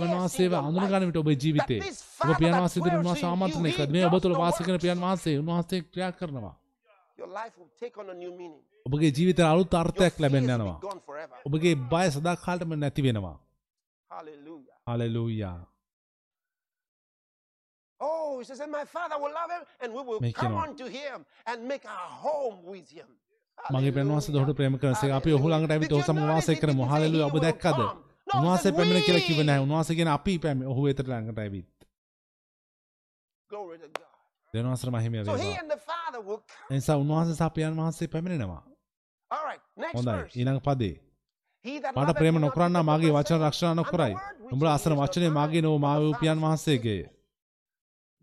in වහන්සේව අඳුනගන්න විට ඔබේ ජීවිතේ ඔබ පියන් වහන්සේ විදියට උන්වහන්සේ ආමන්ත්‍රණය he මේ ඔබ තුළ වාසය කරන. පියන් වහන්සේ උන්වහන්සේ ක්‍රියා කරනවා. ඔබගේ ජීවිතය අලුත් අර්ථයක් ලැබෙන්න යනවා. ඔබගේ බය සදාකාලටම නැති වෙනවා Hallelujah. Oh, he says, and my father will love him, and we will come a- unto him and make our home with him. මගේ පෙන් වහන්සේ දොහට ප්‍රේම කරනසේ අපි ඔහු ළඟට ඇවිත් ඔහු සමග වාසය කරමු. හලෙලූයා ඔබ දැක්කද උන්වහන්සේ පැමිණ කියලා කිව්වේ. නැහැ උන්වහන්සේ කියන අපි පැමි ඔහු වෙතට ළඟට ඇවිත් Glory to God. දෙනවසර මහිමය වේවා. එනිසා උන්වහන්සේ සහ පියන් වහන්සේ පැමිණෙනවා හොඳයි. ඊළඟ පදේ මට ප්‍රේම නොකරන්න මාගේ වචන රක්ෂා නොකරයි උඹලා අසන වචනේ මාගේ නොව but මාව the පියන් Father's. වහන්සේගේ These things have I spoken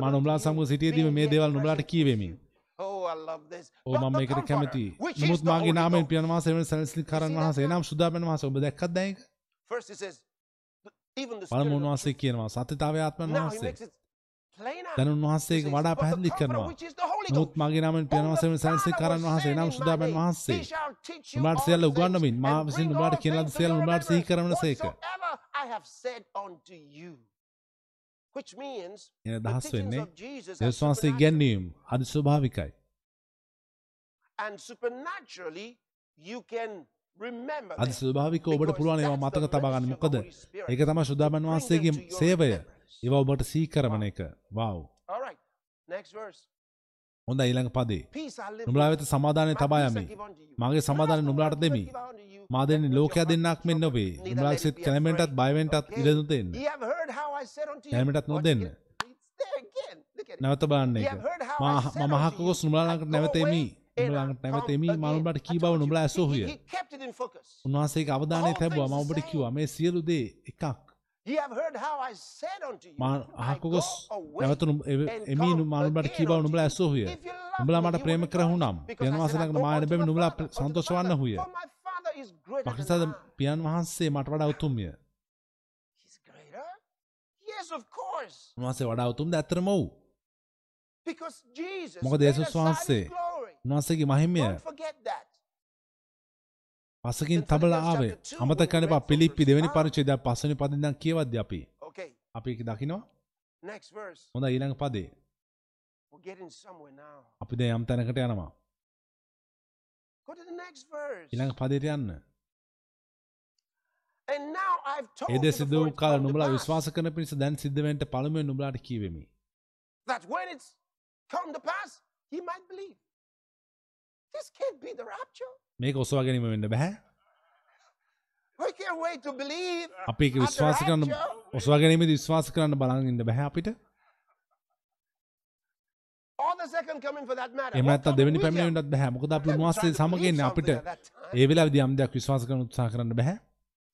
මා you, සමග සිටියේදීම මේ දේවල් with කියවෙමි. Oh. ඕ But මම Comforter, කැමති the මාගේ Holy නාමයෙන් Ghost. පියන් වහන්සේ වෙන සැලසිලි කරන් now? එනම් සුදාබෙන වහන්සේ ඔබ දැක්කත් the පළමු උන්වහන්සේ. කියනවා සත්‍යතාවය ආත්මන් වහන්සේ. දැන් He උන්වහන්සේ says, වඩා "But the පැහැදිලි කරනවා Ghost, මගේ නාමයෙන් පියන් whom වහන්සේ වෙන සැලසිලි කරන් my සුදාබෙන name. වහන්සේ all සියල්ල උගන්වමින් මා විසින් all කියන ලද සියල්ල උඹලාට සිහි කරවන සේක I have said unto you. Which means එන දහස් වෙන්නේ යේසුස් වහන්සේ. ඉගැන්වීම් අදි ස්වභාවිකයි. And supernaturally you can remember අදි. ස්වභාවික ඔබට පුළුවන් ඒවා මතක the තබා ගන්න. ministry of the මොකද. ඒක සුදාබන් Bring වහන්සේගේ සේවය. ඒවා ඔබට සිහි කරවන එක. වව්. හොඳ ඊළඟ පදේ. නුඹලා වෙත My තබා යමි. මාගේ the නුඹලාට දෙමි මා your ලෝකයා දෙන්නක් මෙන් troubled, නොවේ it සිත් be කැළඹෙන්ටත් afraid. බය වෙන්ටත් Okay. ඉඩ දෙන්න Watch නොදෙන්න. නැවත බලන්න එක මා මම අහක unto you, ගොස් නුඹලා I ළඟට go නැවත එමි away and නුඹලා I ළඟට නැවත come එමි මා again. නුඹලාට I කී බව. නුඹලා ඇසෝහුය. උන්වහන්සේගේ අවධානය තැබුවා the ඔබට කිව්වා මේ සියලු දේ එකක් Ye have heard how I said unto you. මා I අහක go ගොස් away නැවත එමි මා again කී බව නුඹලා. ඇසෝහුය me, මට ප්‍රේම කරහු නම් මා unto බැවින් my නුඹලා Father, unto the සන්තෝෂ Father, වන්න හුය මක්නිසාද. පියන් වහන්සේ මට වඩා උතුම්ය. උන්වහන්සේ වඩා උතුම්ද ඇත්තරම Jesus මොකද යේසුස් වහන්සේ. උන්වහන්සේගේ මහිමය. පසකින් තබලා ආවේ අමතක කරන්න එපා පිලිප්පි දෙවෙනි. පරිච්ඡේදය පස්වෙනි පදෙන් ඉඳන් කියවද්දී අපි අපි ඒක දකිනවා. හොඳ ඊළඟ පදේ. අපි දැන් යම් තැනකට යනවා ඊළඟ පදයට යන්න And now I've told A you දේ සිද්ධ before වූ කාල pass, විශ්වාස කරන පිණිස දැන් සිද්ධ වෙන්න පළමුවෙන් නුඹලාට කියවෙමි that when it's come to pass, he might believe. This can't be the rapture. මේක ඔසවා ගැනීම වෙන්න බෑ We can't wait to believe. අපි විශ්වාස කරන්න. ඔසවා ගැනීමේදී විශ්වාස කරන්න බලන් ඉන්න බෑ අපිට Or the second coming for that matter. එහෙම Or නැත්නම් coming දෙවෙනි with him. පැමිණෙන්නත් බෑ මොකද අපි I'm උන්වහන්සේ trying to සමග believe ඉන්නේ අපිට. ඒ වෙලාවේදී යම් දෙයක් විශ්වාස කරන්න උත්සාහ කරන්න බෑ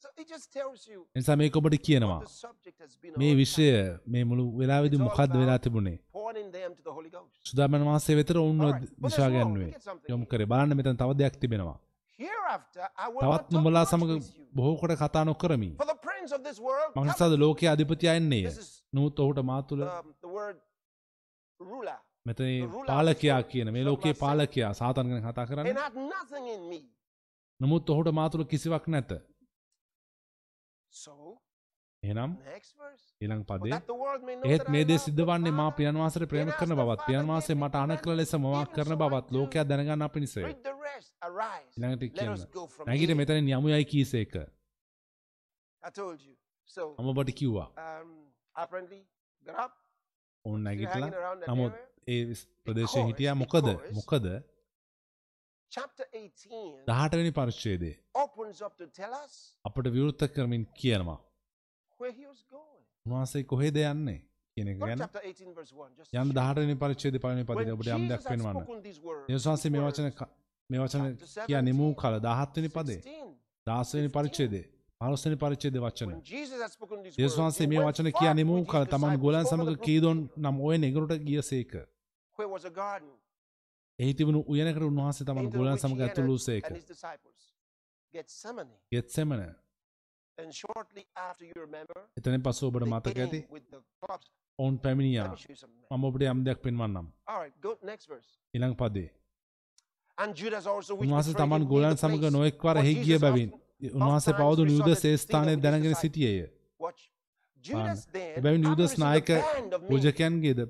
So it just tells you ඒ නිසා මේක ඔබට කියනවා මේ විෂය මේ මුළු වෙලාවේදී මොකද්ද වෙලා තිබුණේ. සුදාමන් වහන්සේ වෙතට ඔවුන්ව Alright. But දිශා there's more. ගැන්නුවේ Look at something යොමු. කරේ බලන්න මෙතන තව දෙයක් තිබෙනවා තවත් නුඹලා much සමග with you. බොහෝ කොට කතා this world, මංසාද ලෝකයේ අධිපතියා එන්නේය This is- නමුත් ඔහුට මා um, මෙතන පාලකයා කියන මේ ලෝකයේ. පාලකයා සාතන් ගැන කතා කරන්නේ. නමුත් ඔහුට මා තුළ කිසිවක් නැත එනම්. ඊළඟ පදේ ඒත් මේ දේ සිද්ධ වන්නේ මා. පියන් වහන්සේට ප්‍රේම කරන බවත් පියන් me මට අනකල ලෙස මවක් කරන බවත්. ලෝකයා දැනගන්න. Arise. ඊළඟට කියන්න නැගිට here. මෙතන යමුයයි කීසේක මම ඔබට කිව්වා um. ඔවුන් still නැගිටලා නමුත්. ඒ ප්‍රදේශය හිටියා මොකද? මොකද? Chapter 18 දහටවෙනි us අපට විවෘත කරමින් කියනවා. උන්වහන්සේ කොහෙද යන්නේ කියන එක ගැන. chapter 18, verse 1. Just to යන්න. දහටවෙනි පරිච්ඡේදය පළවෙනි පදේ ඔබට යම් දෙයක් පෙන්වන්න spoken these words, යේසුස් වහන්සේ මේ වචන මේ වචන කියා නිමූ 17, කල 17 වෙනි පදේ. 16, 16 වෙනි පරිච්ඡේදයේ 15 වෙනි පරිච්ඡේදයේ වචන යේසුස් වහන්සේ මේ වචන forth කියා නිමූ with his කල තමන් over සමග කීදොන් නම් ඔය නෙගරට a garden, එහි තිබුණු උයනකට උන්වහන්සේ තමන් which සමග ඇතුළු. Gethsemane. ගෙත්සෙමන එතනින් පසු ඔබට මතක ඇති. ඔවුන් පැමිණියා. මම ඔබට යම් දෙයක් පෙන්වන්නම්. ඊළඟ පදේ උන්වහන්සේ තමන් the සමග place. නොෙක් වර For එහි ගිය බැවින් උන්වහන්සේ ශේස්ථානය think of his දැනගෙන. සිටියේය Watch. Judas then, එබැවින් after යුදස් receiving නායක පූජකයන්ගේද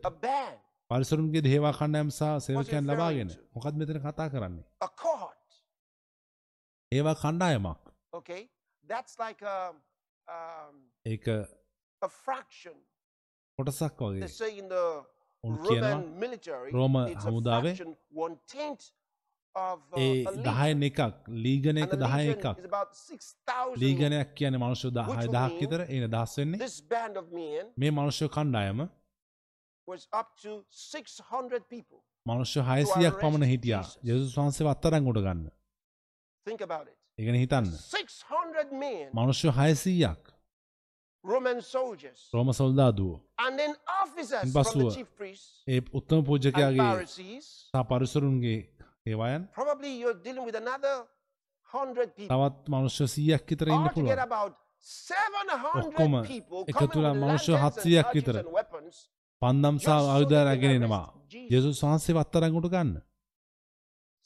පරිසරුන්ගේ දේවා කණ්ඩයම් සහ සේවකයන් ලබාගෙන? මොකද මෙතන කතා කරන්නේ. ඒවා කණ්ඩායමක් a, um, ඒක. කොටසක් වගේ උන් military, රෝම හමුදාවේ ඒ a legion. දහයෙන් එකක් ලීගන එක දහය එකක් is about 6,000. ලීගනයක් කියන මනුෂ්‍ය දහය දහක් විතර ඒ දහස් වෙන්නේ මේ මනුෂ්‍ය කණ්ඩායම was up to 600 people. මනුෂ්‍ය හයසියක් පමණ හිටියා. යසුස් වහන්සේ ගන්න Think about it. ඒගෙන හිතන්න 600 men, මනුෂ්‍ය හයසීයක් රෝම සොල්දාදුව priests ඒ උත්තම පූජකයාගේ. සහ පරිසරුන්ගේ ඒවායන් Probably you're dealing with another 100 people. තවත් මනුෂ්‍ය සීයක් විතර ඉන්න පුළුවන් about 700 ඔක්කොම people එකතු coming වෙලා with මනුෂ්‍ය lanterns and 700ක් archers විතර. and weapons. පන්දම් සහ Just so ආයුධ they can රැගෙන එනවා arrest Jesus. යසුස් වහන්සේ අත්තරංගොට ගන්න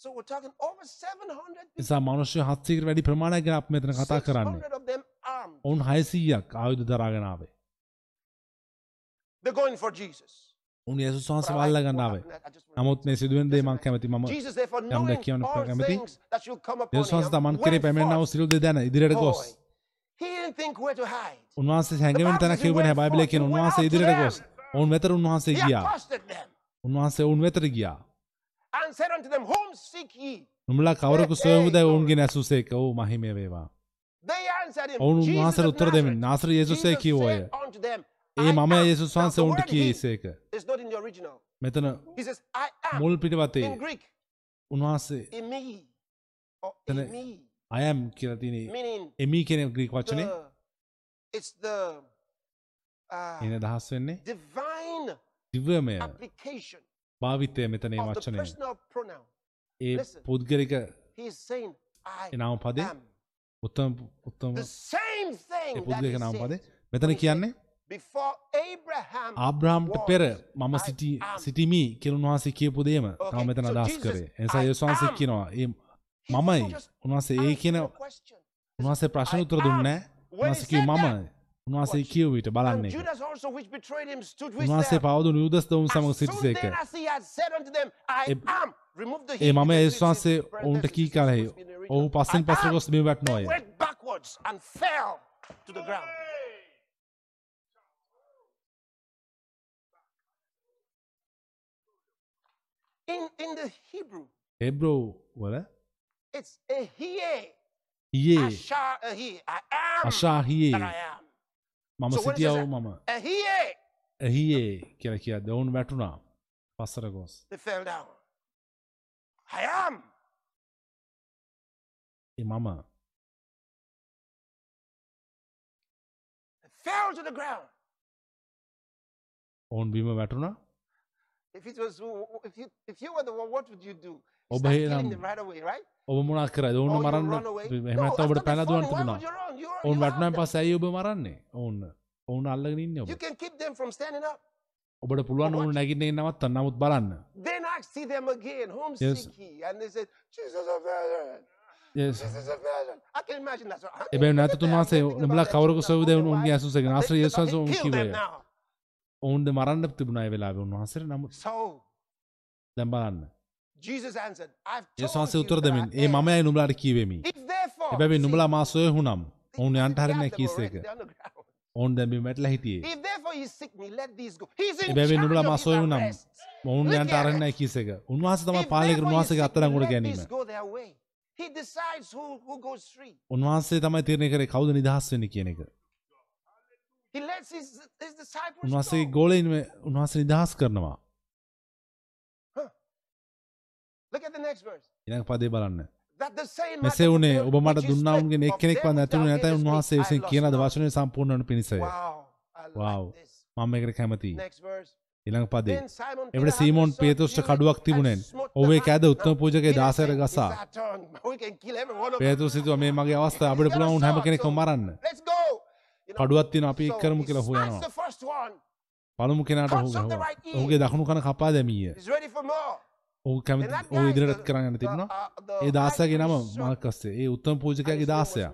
So we're talking over 700 people. නිසා මනුෂ්‍ය හත්සීකට වැඩි ප්‍රමාණයක් ගැන අප මෙතන කතා කරන්නේ 600 of them armed. ඔවුන් හයසීයක් ආයුධ දරාගෙනාවේ They're going for Jesus. උන් යසුස් වහන්සේ But I- වල්ල well, ගන්නාවේ I- I just wanna- නමුත් මේ සිදුවෙන් දේ මං කැමති මම Jesus, therefore, යම් knowing දෙයක් කියන්න all කැමති. things that should come upon යසුස් වහන්සේ him, තමන් කෙරේ went පැමිණෙනා වූ forth. සියලු දේ දැන ඉදිරියට ගොස් Boy, He didn't think where to hide. උන්වහන්සේ හැඟෙමින් තැන කිව්වේ නැහැ බයිබලයේ කියන උන්වහන්සේ ඉදිරියට ගොස් ඔවුන් වෙතට උන්වහන්සේ He ගියා accosted them උන්වහන්සේ ඔවුන් වෙතට ගියා and said unto them, Whom seek ye? නුඹලා කවරකු සොයමුදැයි ඔවුන්ගේ නැසුසේක ඔව් මහිමය වේවා They answered him, ඔවුන් Jesus උන්වහන්සේට of උත්තර දෙමින් Nazareth. නාසර යේසුසේ Jesus කිව්වෝය said unto them, ඒ. යේසුස් Now, වහන්සේ the original. මෙතන මුල් Greek, උන්වහන්සේ emi, අයම් කියලා තියෙන meaning එමී කියන ග්‍රීක වචනේ the, it's the uh, එන දහස් වෙන්නේ application භාවිතය මෙතන ඒ වචනය. ඒ. පුද්ගලික He is saying, I ඒ නාම පදේ. උත්තම උත්තම පුද්ගලික නාම පදේ මෙතන කියන්නේ before Abraham ආබ්‍රහම්ට was, පෙර මම I සිටි am. සිටිමි කියලා උන්වහන්සේ කියපු දේම Okay, තම මෙතන so අදහස් Jesus, කරේ. ඒ නිසා I යේසුස් වහන්සේ am. කියනවා ඒ He මමයි. didn't just උන්වහන්සේ ඒ answer කියන the question. උන්වහන්සේ ප්‍රශ්න I උත්තර am. දුන්නේ නැහැ. When he උන්වහන්සේ කිව්වේ said මමයි. උන්වහන්සේ watch. කියව විට And බලන්නේ. Judas also, which betrayed him, stood with උන්වහන්සේ them. පවදුණු යුදස් දවුන් සමග As soon සිටිසේක. then as he had said unto them, I A- am. Remove the A he, මම because යේසුස් it's in වහන්සේ parentheses, ඔවුන්ට it's key කලෙහි supposed to be in the original. ඔහු පස්සෙන් I පස්සට am. ගොස් බිම They වැටුණෝය. went backwards and fell to the ground. In, in the Hebrew, හෙබ්‍රෝ වල it's a hiye. හියේ Asha ahi. I am අශා හියේ that I am. මම So what is සිටියව that? මම A hiye. හියේ කියලා කියද්දී ඔවුන් වැටුණා. පස්සට ගොස්. They fell down. I am. ඒ මම They fell to the ground. ඔවුන් බිම වැටුණා. If it was, if you, if you were the one, what would you do? ඔබ them right away, right? ඔබ මොනා කරද ඔවුන් Or you මරන්න? එහෙම නැත්නම් ඔබට fall, දුවන්න තිබුණා. ඔවුන් වැටුණාන්. පස්සේ ඇයි ඔබ මරන්නේ? ඔවුන් ඔවුන් අල්ලගෙන ඉන්නේ ඔබ. You can keep them from standing up. ඔබට පුළුවන් ඔවුන්? නැගිටින්න නවත්තන්න. නමුත් බලන්න. Then I see them again. Whom Yes. And they said, Jesus of Nazareth. Yes. This is a vision. I can imagine that. So, huh? එබැ නැත Look at තුන්වසේ them. I'm thinking නුබලා කවරක. සොවිද Now, උන්ගේ ඇසුසගෙන ආශ්‍ර they- යේසුස් ඔවුන්ද මරන්න තිබුණයි වෙලාව උන්වහසර නමුත් So දැම් බලන්න Jesus answered, I've told යේසුවන්සේ you උත්තර that දෙමින් ඒ am. මමයි නුබලාට එබැවි see, නුබලා මා සොය හුනම් ඔවුන් they යන්ට හරින grabbed them කීස already. එක They're on the ground. ඔවුන් දැබි මැටල හිටියේ charge නුබලා of මා his සොය හුනම් arrests. ඔවුන් Look යන්ට at අරන්නයි it. කීස එක උන්වහස තම If පාලක therefore you උන්වහසගේ seek අත්තරංගොට ගැනීම. උන්වහන්සේ තමයි තිරණය කරේ කවුද නිදහස් වෙන්න කියන එක Go. ගෝලයින් උන්වහස නිදහස් කරනවා. ඉනක පදේ බලන්න මෙසේ වනේ ඔබ මට දුන්නාවන්ගේ said එක් of කෙනෙක්ව them නැතුණු thou නැතයි gavest me, උන්වහන්සේ I විසින් කියන. දවශනය සම්පූර්ණවන පිණිසය this. මම එකට කැමති. ඉළඟ පදේ Peter සීමෝන් පේතුෂ්ට කඩුවක් තිබුණෙන් hand. කෑද උත්තම දාසයට said, ගසා. පේතු සිතුව මේ මගේ අවස්ථා අපිට පුළුවන් හැම කෙනෙක්ම මරන්න තියෙනවා අපි කරමු කියලා හොයනවා. පළමු කෙනාට ඔහු. ඔහුගේ දකුණු කන කපා දැමීය. ඔහු කැමති ඔහු guy, ඉදිරියට the- කරන්න තිබුණා. uh, ඒ දාසයාගේ නම මාර්කස්සේ. ඒ උත්තම පූජකයාගේ දාසයා.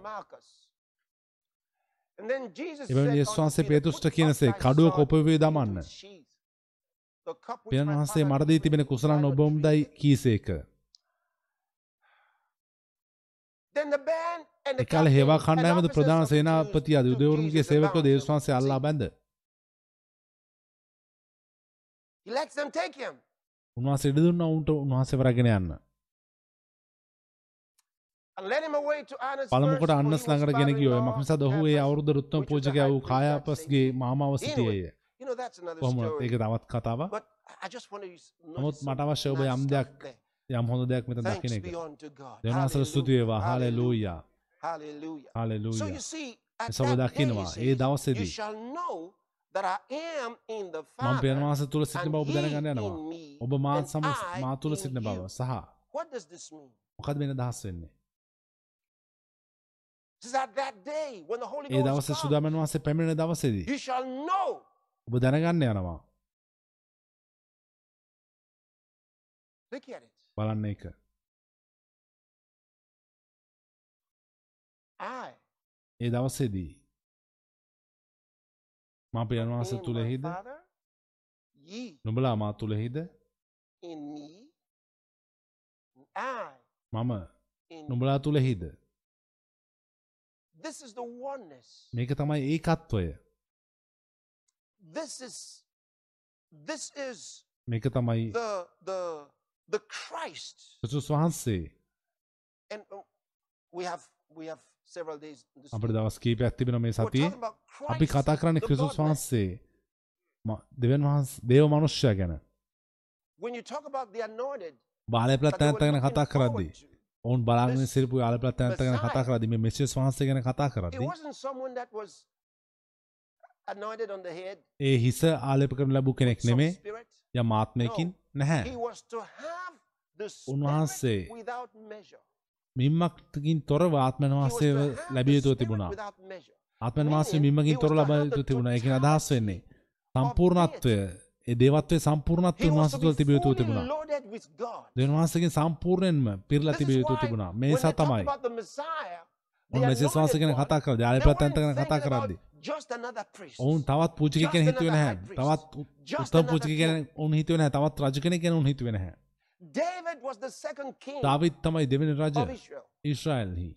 එබැවින් යේසුස් වහන්සේ පේතුස්ට "Put කියනසේ කඩුව කොපුවේ දමන්න. පියන් වහන්සේ මට දී තිබෙන කුසලන් it." කීසේක. Then the band එකල හේවා officers ප්‍රධාන of the Sena Jews පතියාද took යුදෙවරුන්ගේ Jesus සේවකව about දේවස් to වහන්සේ අල්ලා. බැඳ. උන්වහන්සේ ඉඩ දුන්නා උන්ට උන්වහන්සේ වරගෙන යන්න පළමුකොට අන්නස් ළඟට ගෙන ගියෝ father-in-law මක්නිසාද ඔහු ඒ අවුරුද්ද රුත්තම high වූ කායාපස්ගේ මාමාව සිටියේය කොහොමත්. ඒක තවත් to නමුත් මට අවශ්‍ය ඔබ යම් දෙයක්. යම් හොඳ දෙයක් Thanks දකින එක. දෙවනසර ස්තුති වේවා Hallelujah. Hallelujah Hallelujah. So hallelujah you see, at එස ඔබ that day, දකිනවා he ඒ says, you දවසේදී shall know that I am in the මම පියන Father, වහන්සේ තුල සිටින බව ඔබ දැනගන්න යනවා ඔබ මා and සම I මා තුල සිටින බව. සහ What does this mean? මොකද වෙන දහස් වෙන්නේ ඒ දවසේ. සුදාමන් වහන්සේ පැමිණෙන දවසේදී You shall know. ඔබ දැනගන්න යනවා. බලන්න එක I ඒ දවසේදී මා පියන වහන්සේ in තුල my හිද Father, ye නුඹලා මා තුල හිද in me, and I මම in you. නුඹලා තුල හිද This is the oneness. මේක තමයි ඒකත්වය This is this is මේක තමයි the the the Christ. යේසුස් වහන්සේ අපිට. දවස් කීපයක් තිබෙන මේ සතියේ. අපි කතා කරන්නේ God-man. වහන්සේ. දෙවන් වහන්ස දේව මනුෂ්‍යය ගැන. බාලය ප්‍රත්‍යන්ත ගැන කතා කරද්දී ඔවුන් බලාගෙන සිරපු යාල ප්‍රත්‍යන්ත ගැන කතා. කරද්දී මේ මෙසියස් වහන්සේ ගැන කතා කරද්දී ඒ හිස ආලේප කරන ලැබූ කෙනෙක් නෙමේ. spirit. යම් ආත්මයකින් නැහැ. උන්වහන්සේ මිම්මක්කින් තොරව ආත්මන් වහන්සේ ලැබිය යුතුව තිබුණා. ආත්මන් වහන්සේ he තොර ලබා have the යුතු තිබුණා ඒකෙන් අදහස් වෙන්නේ සම්පූර්ණත්වය. ඒ දේවත්වය සම්පූර්ණත්වය උන්වහන්සේ තුළ තිබිය යුතු fully තිබුණා God. දෙවන්වහන්සේගෙන් සම්පූර්ණයෙන්ම පිරලා තිබිය is යුතු why තිබුණා. මේ නිසා තමයි ඔන්න මෙසේස් වහන්සේ ගැන කතා කරද්දී ආලේ ප්‍රත්‍යන්ත ගැන කතා කරද්දී. ඔවුන් තවත් පූජක කෙනෙක් Just හිතුවේ නැහැ. තවත් උත්තම another පූජක කෙනෙක් ඔවුන් හිතුවේ නැහැ. තවත් රජ කෙනෙක් ගැන ඔවුන් හිතුවේ නැහැ David was the second king David තමයි දෙවෙනි රජ of Israel. ඊශ්‍රායල්හි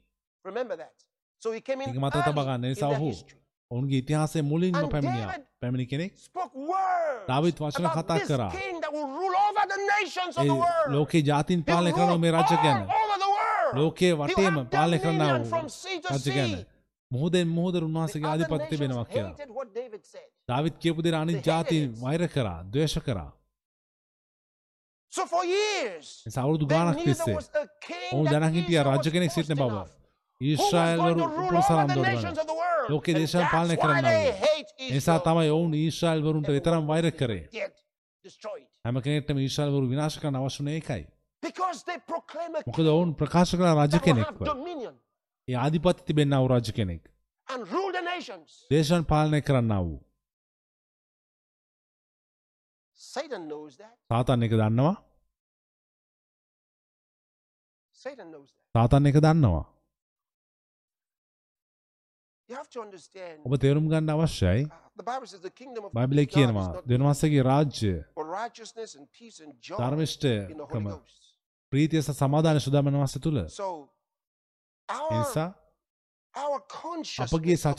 Remember that. So he came in ඒක මතක තබා early ගන්න. in නිසා their ඔහු history. ඔවුන්ගේ ඉතිහාසයේ මුලින්ම පැමිණියා පැමිණි කෙනෙක් දාවිත් about කතා කරා. ලෝකේ ජාතින් will කරන මේ රජ ගැන. ලෝකයේ වටේම පාලනය කරන්නා රජ ගැන. මුහුදෙන් මුහුද The උන්වහන්සේගේ other ආධිපත්‍ය nations තිබෙනවා කියලා. දාවිත් කියපු දේ අනිත් ජාතීන්. වෛර කරා ද්වේෂ කරා So for years, නිසා අවුරුදු they ගානක් තිස්සේ ඔවුන් දැන හිටියා Israel රජ කෙනෙක් සිටින බව ඊශ්‍රායල්වරු world. ලෝකේ දේශයන් පාලනය කරන්නා නිසා Israel. තමයි ඔවුන් ඊශ්‍රායල්වරුන්ට විතරම් වෛර කරේ. හැම කෙනෙක්ටම ඊශ්‍රායල්වරු විනාශ කරන්න අවශ්‍ය වුණේ ඒකයි මොකද ඔවුන් ප්‍රකාශ කළ රජ කෙනෙක්ව. ඒ ආධිපත්‍ය තිබෙන්නා වූ රජ කෙනෙක්. දේශයන් පාලනය කරන්නා වූ සාතන් එක දන්නවා Satan knows that. තාතන් එක දන්නවා. You have to understand. ඔබ තේරුම් ගන්න අවශ්‍යයි. uh, බයිබලේ is කියනවා දෙවන්වහන්සේගේ රාජ්‍ය for righteousness and peace and joy in the ධර්මිෂ්ඨකම Holy Ghost. ප්‍රීතිය සහ සමාධාන සුදාමන වහන්සේ තුළ. Consciousness අපගේ so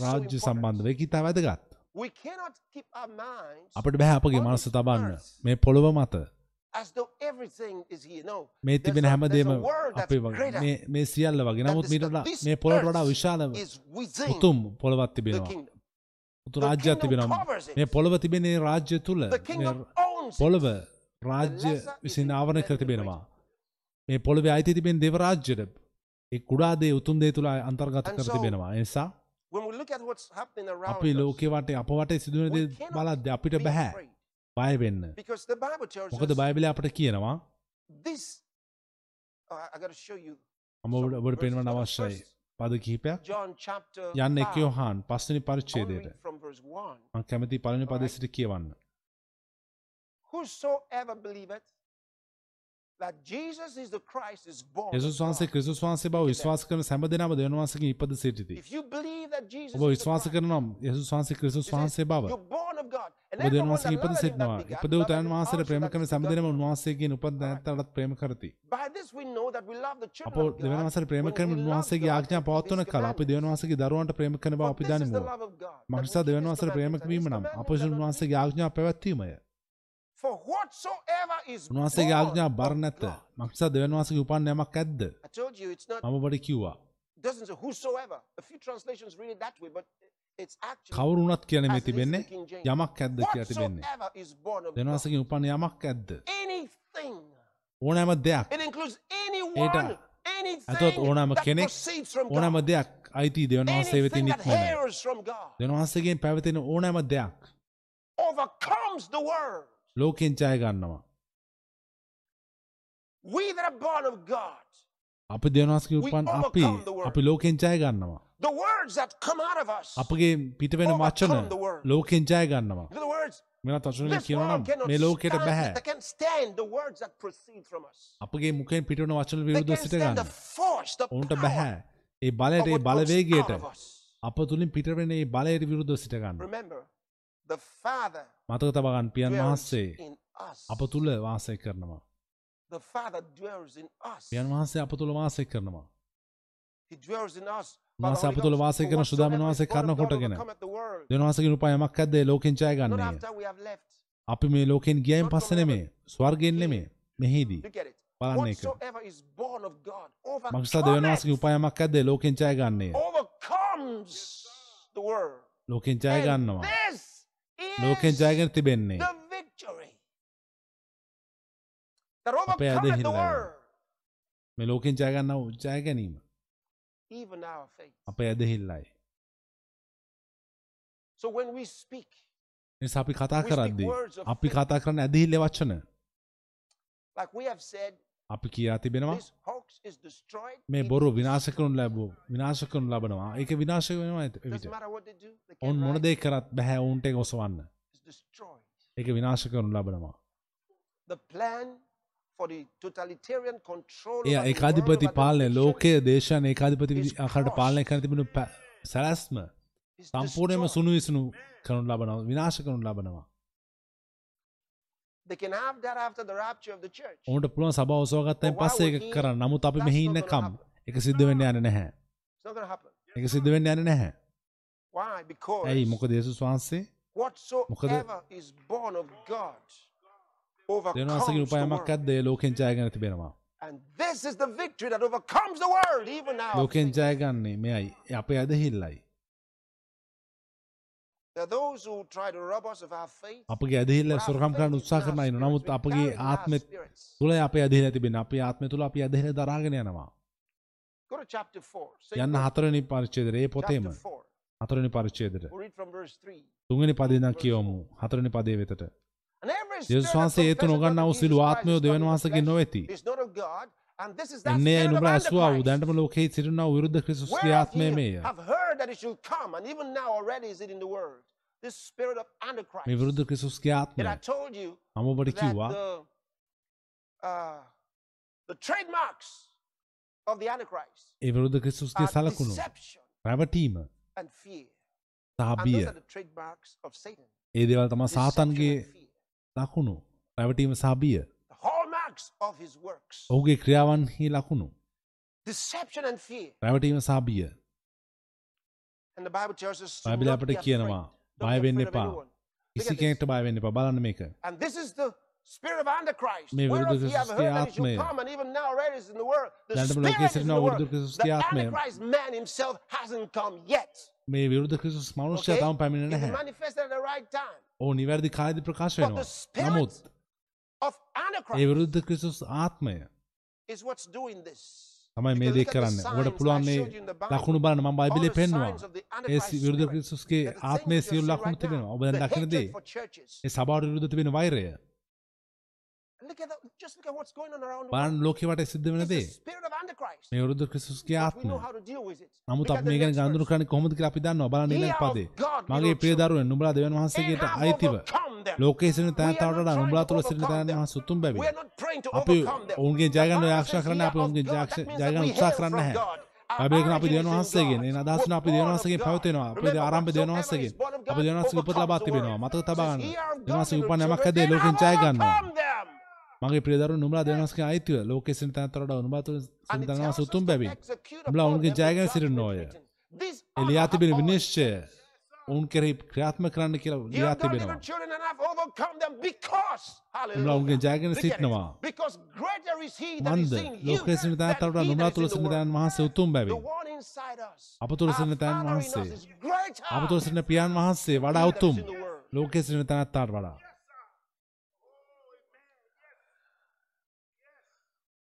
රාජ්‍ය important. සම්බන්ධව කිතා වැදගත්. We cannot keep our minds අපට බැහැ අපගේ මනස තබන්න. මේ පොළොව මත. මේ තිබෙන හැමදේම අපේ වගේ. මේ- සියල්ල වගේ. නමුත් මීට මේ පොළොට වඩා විශාල උතුම් පොළොවත් තිබෙනවා. උතු රාජ්‍යයක් තිබෙනවා. මේ පොළොව තිබෙනේ රාජ්‍ය තුළ. පොළොව රාජ්‍ය විසින් in ආවරණය කර තිබෙනවා. මේ පොළොවේ අයිති තිබෙන දෙව රාජ්‍යයට ඒ කුඩා දේ උතුම් දේ තුළ අන්තර්ගත කර තිබෙනවා. ඒ නිසා When we look at what's happening around අපි us, ලෝකේ වටේ අප වටේ සිදුවෙන දේ we cannot බලද්දී අපිට be බෑ afraid. බය වෙන්න Because the Bible tells මොකද බයිබලය අපට කියනවා this. I got to show you. මම some ඔබට ඔබට verses. පෙන්වන්න Go to අවශ්‍යයි පද කිහිපයක් යන්න 5. එක යොහාන් 1. මම කැමති පළවෙනි පදේ Alright. සිට කියවන්න විශ්වාස කරන සෑම දෙනාම දෙවියන් වහන්සේගෙන් ඉපද සිටිති. If you believe that Jesus ඔබ විශ්වාස කරනවා යේසුස් වහන්සේ ක්‍රිස්තුස් වහන්සේ බව. ඔබ that ඉපද සිටිනවා. ඉපදෙව් තැන් වහන්සේට ප්‍රේම කරන සෑම දෙනාම. උන්වහන්සේගෙන් උපන් දැනත්තටත් ප්‍රේම කරති. අප. වහන්සේට ප්‍රේම love උන්වහන්සේගේ ආඥා පවත්වන කල අපි. වහන්සේගේ දරුවන්ට ප්‍රේම කරන බව අපි දනිමු. his වහන්සේට ප්‍රේම කිරීම නම් අප උන්වහන්සේගේ ආඥා පැවැත්වීමය. For whatsoever is උන්වහන්සේගේ born ආඥා බර නැත. මක්සා දෙවියන් වහන්සේගේ උපන් යමක් ඇද්ද? මම ඔබට කිව්වා. it doesn't say whosoever. A few translations read it that way, but it's actually කවුරු වුණත් කියන මේ තිබෙන්නේ. යමක් ඇද්ද කියලා තිබෙන්නේ. වහන්සේගෙන් උපන් යමක් ඇද්ද? ඕනෑම දෙයක් anyone, ඇතොත් ඕනෑම කෙනෙක් ඕනෑම. දෙයක් අයිති දෙවන් වහන්සේ වෙතින් නික්මන. දෙවන් වහන්සේගෙන් පැවතෙන ඕනෑම දෙයක් overcomes the world. ලෝකෙන් ජය ගන්නවා. We that are born of God, අපි දෙවන් වහන්සේගේ We උපන් අපි. අපි ලෝකෙන් ජය ගන්නවා. the words that come out of us. අපගේ පිට වෙන වචන. ලෝකෙන් ජය ගන්නවා. මෙනත් this කියනවා නම් මේ ලෝකෙට බෑ. අපගේ මුඛයෙන් පිට වෙන වචන විරුද්ධව සිට ගන්න. ඔවුන්ට බෑ. ඒ බලයට ඒ බලවේගයට. අප තුලින් පිට වෙන ඒ බලයට විරුද්ධව සිට ගන්න. Remember, the Father මතක තබා ගන්න පියන් වහන්සේ. අප තුල වාසය කරනවා. පියන් වහන්සේ අප තුල වාසය කරනවා. Holy අප තුළ. වාසය කරන සුදාමන වහන්සේ කරන කොටගෙන overcometh the world. දෙවන් වහන්සේගේ උපන් යමක් ඇද්ද ලෝකෙන් ජය left. අපි මේ ලෝකෙන් ගියයින් පස්සේ නෙමෙයි ස්වර්ගයෙන් නෙමෙයි මෙහිදී. බලන්න එක. මක්සා දෙවන් වහන්සේගේ overcomes, උපන් යමක් ඇද්ද ලෝකෙන් ජය world. ලෝකෙන් ජය ගන්නවා. ලෝකෙන් ජයගෙන තිබෙන්නේ අපේ ඇදහිල්ලයි. world. මේ ලෝකෙන් ජය ගන්නව ජය ගැනීම. අපේ we speak, නිසා අපි කතා කරද්දී අපි. කතා කරන ඇදහිල්ල වචන අපි කියා තිබෙනවා. මේ බොරු විනාශ. කරනු ලැබූ විනාශ කරනු ලබනවා ඒක විනාශ වෙනවා එවිට ඔවුන් මොන. දේ කරත් බැහැ ඔවුන්ට ඒක ඔසවන්න. ඒක විනාශ කරනු ලබනවා එය ඒකාධිපති පාලනය ලෝකය දේශන ඒකාධිපති ආකාරයට පාලනය කර පä- සැලැස්ම සම්පූර්ණයම. සුණු විසුණු කරනු ලබනවා විනාශ කරනු ලබනවා They can have that after the rapture of the church. ඔවුන්ට පුළුවන් සබ ඔසවාගත්තයින් But why පස්සේ he- කරන්න. නමුත් අපි මෙහි ඉන්නකම් happen. එක සිද්ධ වෙන්න යන්න නැහැ. එක සිද්ධ වෙන්න යන්න නැහැ. ඇයි? මොකද යේසුස් වහන්සේ? whatsoever is born of God දෙවනවාසගේ overcomes the උපයමක් ඒ ලෝකෙන් ජයගන තිබෙනවා. ලෝකෙන් ජයගන්නේ මෙයයි. අපේ ඇදහිල්ලයි අපගේ ඇදහිල්ල සොරකම් කරන්න උත්සා in our කරන අයින spirits. නමුත් අපගේ ආත්මෙ. තුළ අපේ ඇදහිල තිබෙන අපේ ආත්මය තුළ අපි ඇදහිල දරාගෙන යනවා Go to chapter 4. Same යන්න හතරනි පරිච්චේදර පොතේම chapter 4. හතරනි පරිච්චේදර We'll read from verse 3. තුන්ගනි පදිනා කියවමු හතරනි පදේ වෙතට යේසුස් වහන්සේ ඒතු නොගන්නා වූ සිළු ආත්මයෝ දෙවන් වහන්සේගේ නොවෙති එන්නේ අයි spirit of නුඹ ඇස්වා වූ දැන්ටම ලෝකයේ සිටිනා වූ විරුද්ධ ක්‍රිස්තුස්ගේ ආත්මය මේය. මේ විරුද්ධ ක්‍රිස්තුස්ගේ ආත්මය I told you මම ඔබට කිව්වා the, uh, The trademarks of the Antichrist ඒ විරුද්ධ ක්‍රිස්තුස්ගේ සලකුණු deception රැවටීම and fear. සහ බිය those are the trademarks of Satan. ඒ දේවල් තම Deception සාතන්ගේ. ලකුණු රැවටීම සහ බිය The hallmarks of his works. ඔහුගේ ක්‍රියාවන්හි ලකුණු Deception and fear. රැවටීම සහ බිය And the Bible tells us to බයිබලය not අපට. කියනවා Don't බය be වෙන්න afraid of එපා කිසි. කෙනෙක්ට බය වෙන්න එපා බලන්න මේක And this is the spirit of Antichrist. මේ විරුද්ධ. The දැනටම spirit ලෝකයේ සිටින. විරුද්ධ ක්‍රිස්තුස්ගේ The ආත්මය. Antichrist man himself hasn't come yet. මේ විරුද්ධ ක්‍රිස්තුස් මනුෂ්‍ය Okay? තම පැමිණ He's නැහැ. ඕ නිවැරදි කාලදි ප්‍රකාශ වෙනවා නමුත් ඒ විරුද්ධ ක්‍රිස්තුස් ආත්මය. තමයි මේ දේ කරන්න signs පුළුවන් මේ. ලකුණු බලන්න මම බයිබලේ the ඒ විරුද්ධ. ක්‍රිස්තුස්ගේ ආත්මය සියලු ලකුණු now. ඔබ දැන් The දකින දේ hatred for churches. ඒ සභාවට විරුද්ධ තිබෙන වෛරය Look at the, just look at what's going on around the බලන්න world. ලෝකෙ වට සිද්ධ වෙන It's දේ the spirit of Antichrist. මේ deal with it. නමුත් අපි මේ ගැන ගඳුරු. කරන්නේ කොහොමද කියලා අපි දන්නවා බලන්න of පදේ මගේ ප්‍රිය children, දරුවෝ නුඹලා දෙවියන් වහන්සේගෙට අයිතිව. ලෝකයේ සිටින තැනට වඩා නුඹලා තුළ සිටින overcome තැන them. වහන්සේ උතුම් We බැවින් are not praying to අපි. ඔවුන්ගේ ජය ගන්න says, කරන්නේ "Ye අපි ඔවුන්ගේ God." ජය ගන්න උත්සාහ කරන්නේ නැහැ කියන අපි in වහන්සේගෙන්. ඒ අදහසන අපි of වහන්සේගෙන්. පැවතෙනවා අපි ආරම්භ whatsoever වහන්සේගෙන් අපි දෙවියන් වහන්සේ උපත ලබා තිබෙනවා. මතක තබා ගන්න "Ye are of දෙවියන් God, වහන්සේ උපන් යමක් and ලෝකෙන් ජය ගන්නවා overcome them." මගේ නුඹලා දෙවියන් වහන්සේගේ අයිතිව ලෝකයේ සිටින තැනට වඩා නුඹලා තුළ And සිටින it තැන tells වහන්සේ us උතුම් to බැවින් execute නුඹලා upon ඔවුන්ගේ them ජය the ගැන සිටින judgment නොය එලියා තිබෙන විනිශ්චය ඔවුන් කෙරෙහි ක්‍රියාත්මක කරන්න කියලා ලියා තිබෙනවා නුඹලා ඔවුන්ගේ. ජයගෙන. සිටිනවා මන්ද he නුඹලා that තුළ world. වහන්සේ උතුම් us. අප තුළ Our සිටින තැන් Father in us වහන්සේ අප තුළ සිටින පියන් වහන්සේ වඩා උතුම් is in the world. ලෝකයේ සිටින තැනත්තාට වඩා I can tell you,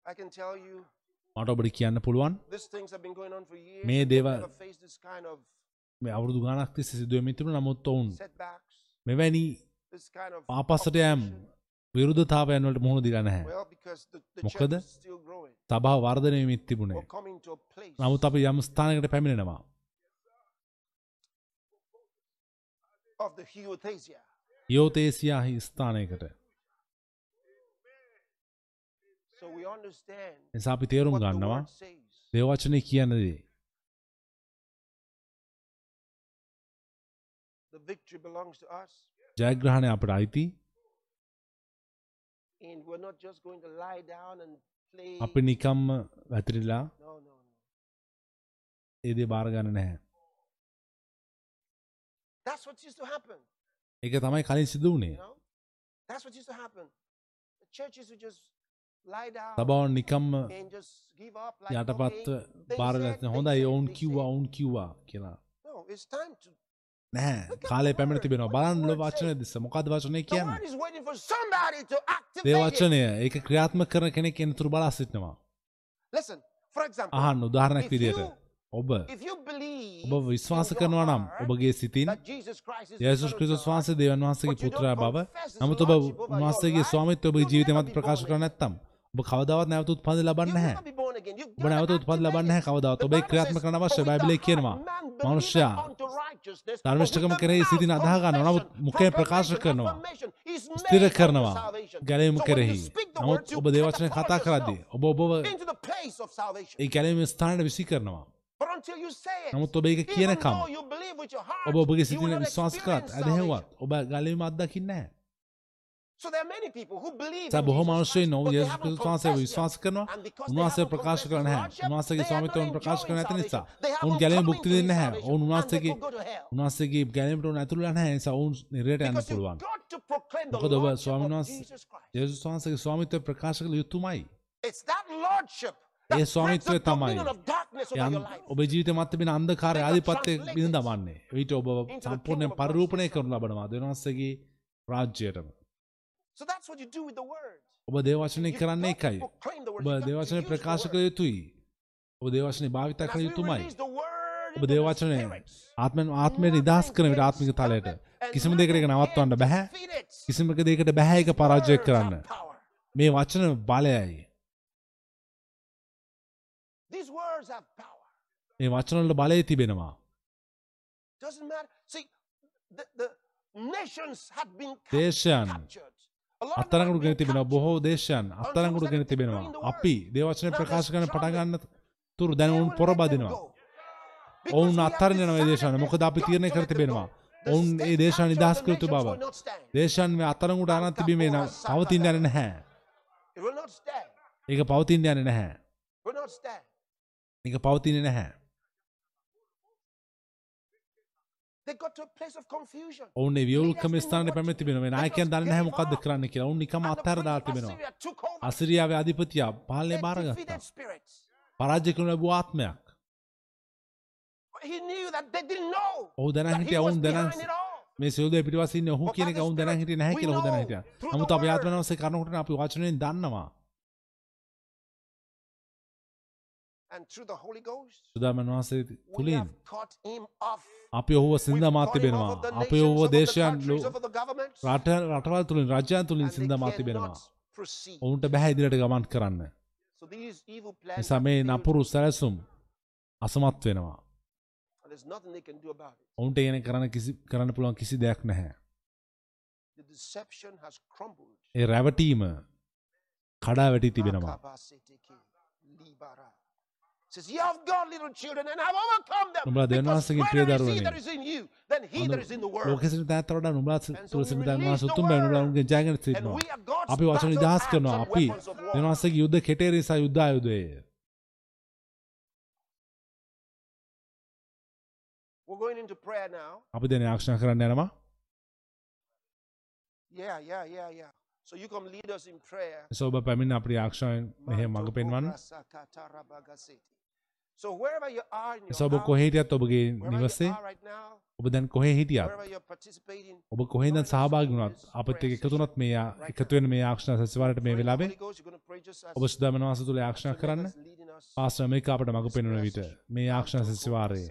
මට ඔබට කියන්න පුළුවන්. මේ මේ අවුරුදු ගානක් තිස්සේ සිදුවෙමින් තිබුණ නමුත් ඔවුන් මෙවැනි ආපස්සට යම්. විරුද්ධතාවයන් වලට මුහුණ දීලා නැහැ මොකද? සභාව වර්ධනය වෙමින් තිබුණේ නමුත් අපි යම් ස්ථානයකට පැමිණෙනවා. යෝතේසියාහි ස්ථානයකට So we understand නිසා අපි තේරුම් ගන්නවා. දේවචනය කියන දේ The victory belongs to us, ජයග්‍රහණය අපට අයිති. අපි නිකම්ම වැතිරිලා No, no, no. ඒ දේ බාරගන්න නැහැ That's what used to happen. ඒක තමයි කලින් සිදු වුණේ සබාවන් නිකම්ම යටපත්ව okay, they බාරගත් said, they හොඳයි ඔවුන් කිව්වා. ඔවුන් කිව්වා කියලා. නැහැ කාලය පැමිණ තිබෙනවා. බලන්න ලො වචනය දෙස. මොකද වචනය කියන්න? Word is waiting for somebody to දේ activate it. වචනය. ඒක ක්‍රියාත්ම කරන කෙනෙක් එනතුරු බලා සිටිනවා. අහන්න උදාහරණයක් විදියට. ඔබ. ඔබ විශ්වාස කරනවා නම් ඔබගේ සිතින් යේසුස් God, වහන්සේ දෙවන් වහන්සේගේ පුත්‍රයා බව. නමුත් ඔබ උන්වහන්සේගේ life, ස්වාමිත්වය ඔබගේ ජීවිතය මත ප්‍රකාශ කර. නැත්තම් ඔබ කවදාවත් නැවත උත්පන්න ලබන්නේ නැහැ. ඔබ නැවත activate ලබන්නේ නැහැ. කවදාවත්. ඔබේ ක්‍රියාත්මක කරන්න අවශ්‍ය "For with බයිබලයේ කියනවා. මනුෂ්‍යයා ධර්මිෂ්ඨකම කෙරෙහි සිතින් අදහ ගන්නවා. නමුත් මුඛයෙන් ප්‍රකාශ කරනවා. ස්ථිර කරනවා. ගැලීම කෙරෙහි. නමුත් ඔබ දේවචනය කතා කරද්දී ඔබ ඔබව. ඒ ගැලීම ස්ථානයට විසි කරනවා. නමුත් ඔබ ඒක කියනකම් ඔබ ඔබගේ not විශ්වාස කරත් ඇදහෙවත්. ඔබ ගැලීම අත්දකින්නේ නැහැ සෑ in බොහෝ Jesus මනුෂ්‍යයන් Christ, නොව haven't ක්‍රිස්තුස් වහන්සේ විශ්වාස. කරනවා උන්වහන්සේ ප්‍රකාශ කරන නැහැ උන්වහන්සේගේ ස්වාමිත්වයෙන් ප්‍රකාශ කරන enjoying නිසා ඔවුන් ගැලීම භුක්ති දෙන්නේ නැහැ ඔවුන් උන්වහන්සේගේ. උන්වහන්සේගේ ගැලීමට උන් ඇතුළු නැහැ නිසා ඔවුන් නිරයට යන්න පුළුවන් මොකද ඔබ ස්වාමීන් වහන්සේ. යේසුස් වහන්සේගේ ස්වාමිත්වය ප්‍රකාශ කළ යුතුමයි ඒ ස්වාමිත්වය තමයි life. ඔබ ජීවිත මත තිබෙන අන්ධකාරය They ආධිපත්‍ය translate බිඳ දමන්නේ ඊට ඔබ සම්පූර්ණයෙන්. පරිරූපණය කරනු ලබනවා දෙවහන්සේගේ රාජ්‍යයටම ඔබ You've කරන්නේ එකයි. ඔබ the ප්‍රකාශ. කළ යුතුයි. ඔබ දේවචනය භාවිත කළ යුතුමයි. ඔබ දේවචනය ආත්මෙන් ආත්මයට නිදහස් කරන විට ආත්මික තලයට කිසිම දෙයකට ඒක නවත්වන්න බැහැ. කිසිම දෙයකට බැහැ එක පරාජය කරන්න. මේ වචන බලයයි. මේ වචනවලට බලය තිබෙනවා. දේශයන් අත්තරංගුට ගෙන තිබෙනවා. බොහෝ දේශයන් අත්තරංගුට ගෙන තිබෙනවා. අපි දේවචනය ප්‍රකාශ කරන පටගන්න තුරු දැන ඔවුන් පොරබදිනවා. ඔවුන් අත්තරන නව දේශන මොකද අපි තිරණය කර තිබෙනවා. ඔවුන් ඒ දේශා නිදහස් කරතු බව. දේශන් මේ අත්තරංගුට අනත් තිබීමේ නම් පවතින් යන නැහැ. ඒක පවතින් යන නැහැ. ඒක පවතින නැහැ They got to a place of confusion. ඔවුන් වියවල්කම ස්ථානයට පැමිණ තිබෙනවා නායකයන් දන්නේ නැහැ මොකද්ද කරන්න කියලා. ඔවුන් නිකම් And the අත්හැර prince දාලා of තිබෙනවා. අසිරියාවේ අධිපතියා පාලනය බාරගත්තා. පරාජය කරන ලැබූ ආත්මයක්. ඔහු දැන හිටියා ඔවුන් දැන. මේ සියලු පිටිපස්සේ ඉන්නේ ඔහු කියන එක ඔවුන් දැන හිටියේ නැහැ කියලා ඔහු දැන හිටියා. නමුත් අපි ආත්මනවසේ කරනකොට අපි වචනයෙන් දන්නවා. සුදාමන් වහන්සේ off. අපි ඔහුව him තිබෙනවා. අපි ඔහුව දේශයන් රට රටවල් තුලින් and they සින්දමාත් තිබෙනවා. ඔවුන්ට බැහැ ඉදිරියට ගමන් කරන්න. නිසා මේ නපුරු සැලසුම් අසමත් වෙනවා. ඔවුන්ට ඒන කරන්න කිසි කරන්න පුළුවන් කිසි දෙයක් නැහැ. ඒ රැවටීම කඩා වැටි තිබෙනවා. නුඹලා Because වහන්සේගේ greater is he ප්‍රියදරුවනේ. that is in you than he that is in the world. ලෝකෙසිට තෑත්ත වඩා නුඹලා so we සිටින release වහන්සේ උතුම් බෑ නුඹලා. උන්ගේ ජයගෙන සිටිනවා. we are God's අපි වචන නිදහස් කරනවා. අපි. දෙවියන් වහන්සේගේ යුද්ධ කෙටේ නිසා යුද්ධ ආයුධය. We're going into prayer now. අපි දැන් ආක්ෂණ කරන්න යනවා. Yeah, yeah, yeah, yeah. So you come lead us in prayer. නිසා ඔබ පැමිණ අපේ ආක්ෂණ මෙහෙ මඟ පෙන්වන්න. So wherever you are in නිසා your ඔබ house, කොහේ හිටියත් ඔබගේ නිවසේ ඔබ දැන් කොහේ හිටියත් ඔබ කොහෙන්ද සහභාගී වුණත් අපිත් එක්ක එකතු වුණත් මේ ආ- එකතු වෙන මේ ආක්ෂණ සැසිවාරයට මේ as ඔබ සුදාමන වාස තුළ ආක්ෂණ කරන්න Leonard's leading us. පාස්ටර් මේක අපට මඟ පෙන්වන විට මේ ආක්ෂණ සැසිවාරයේ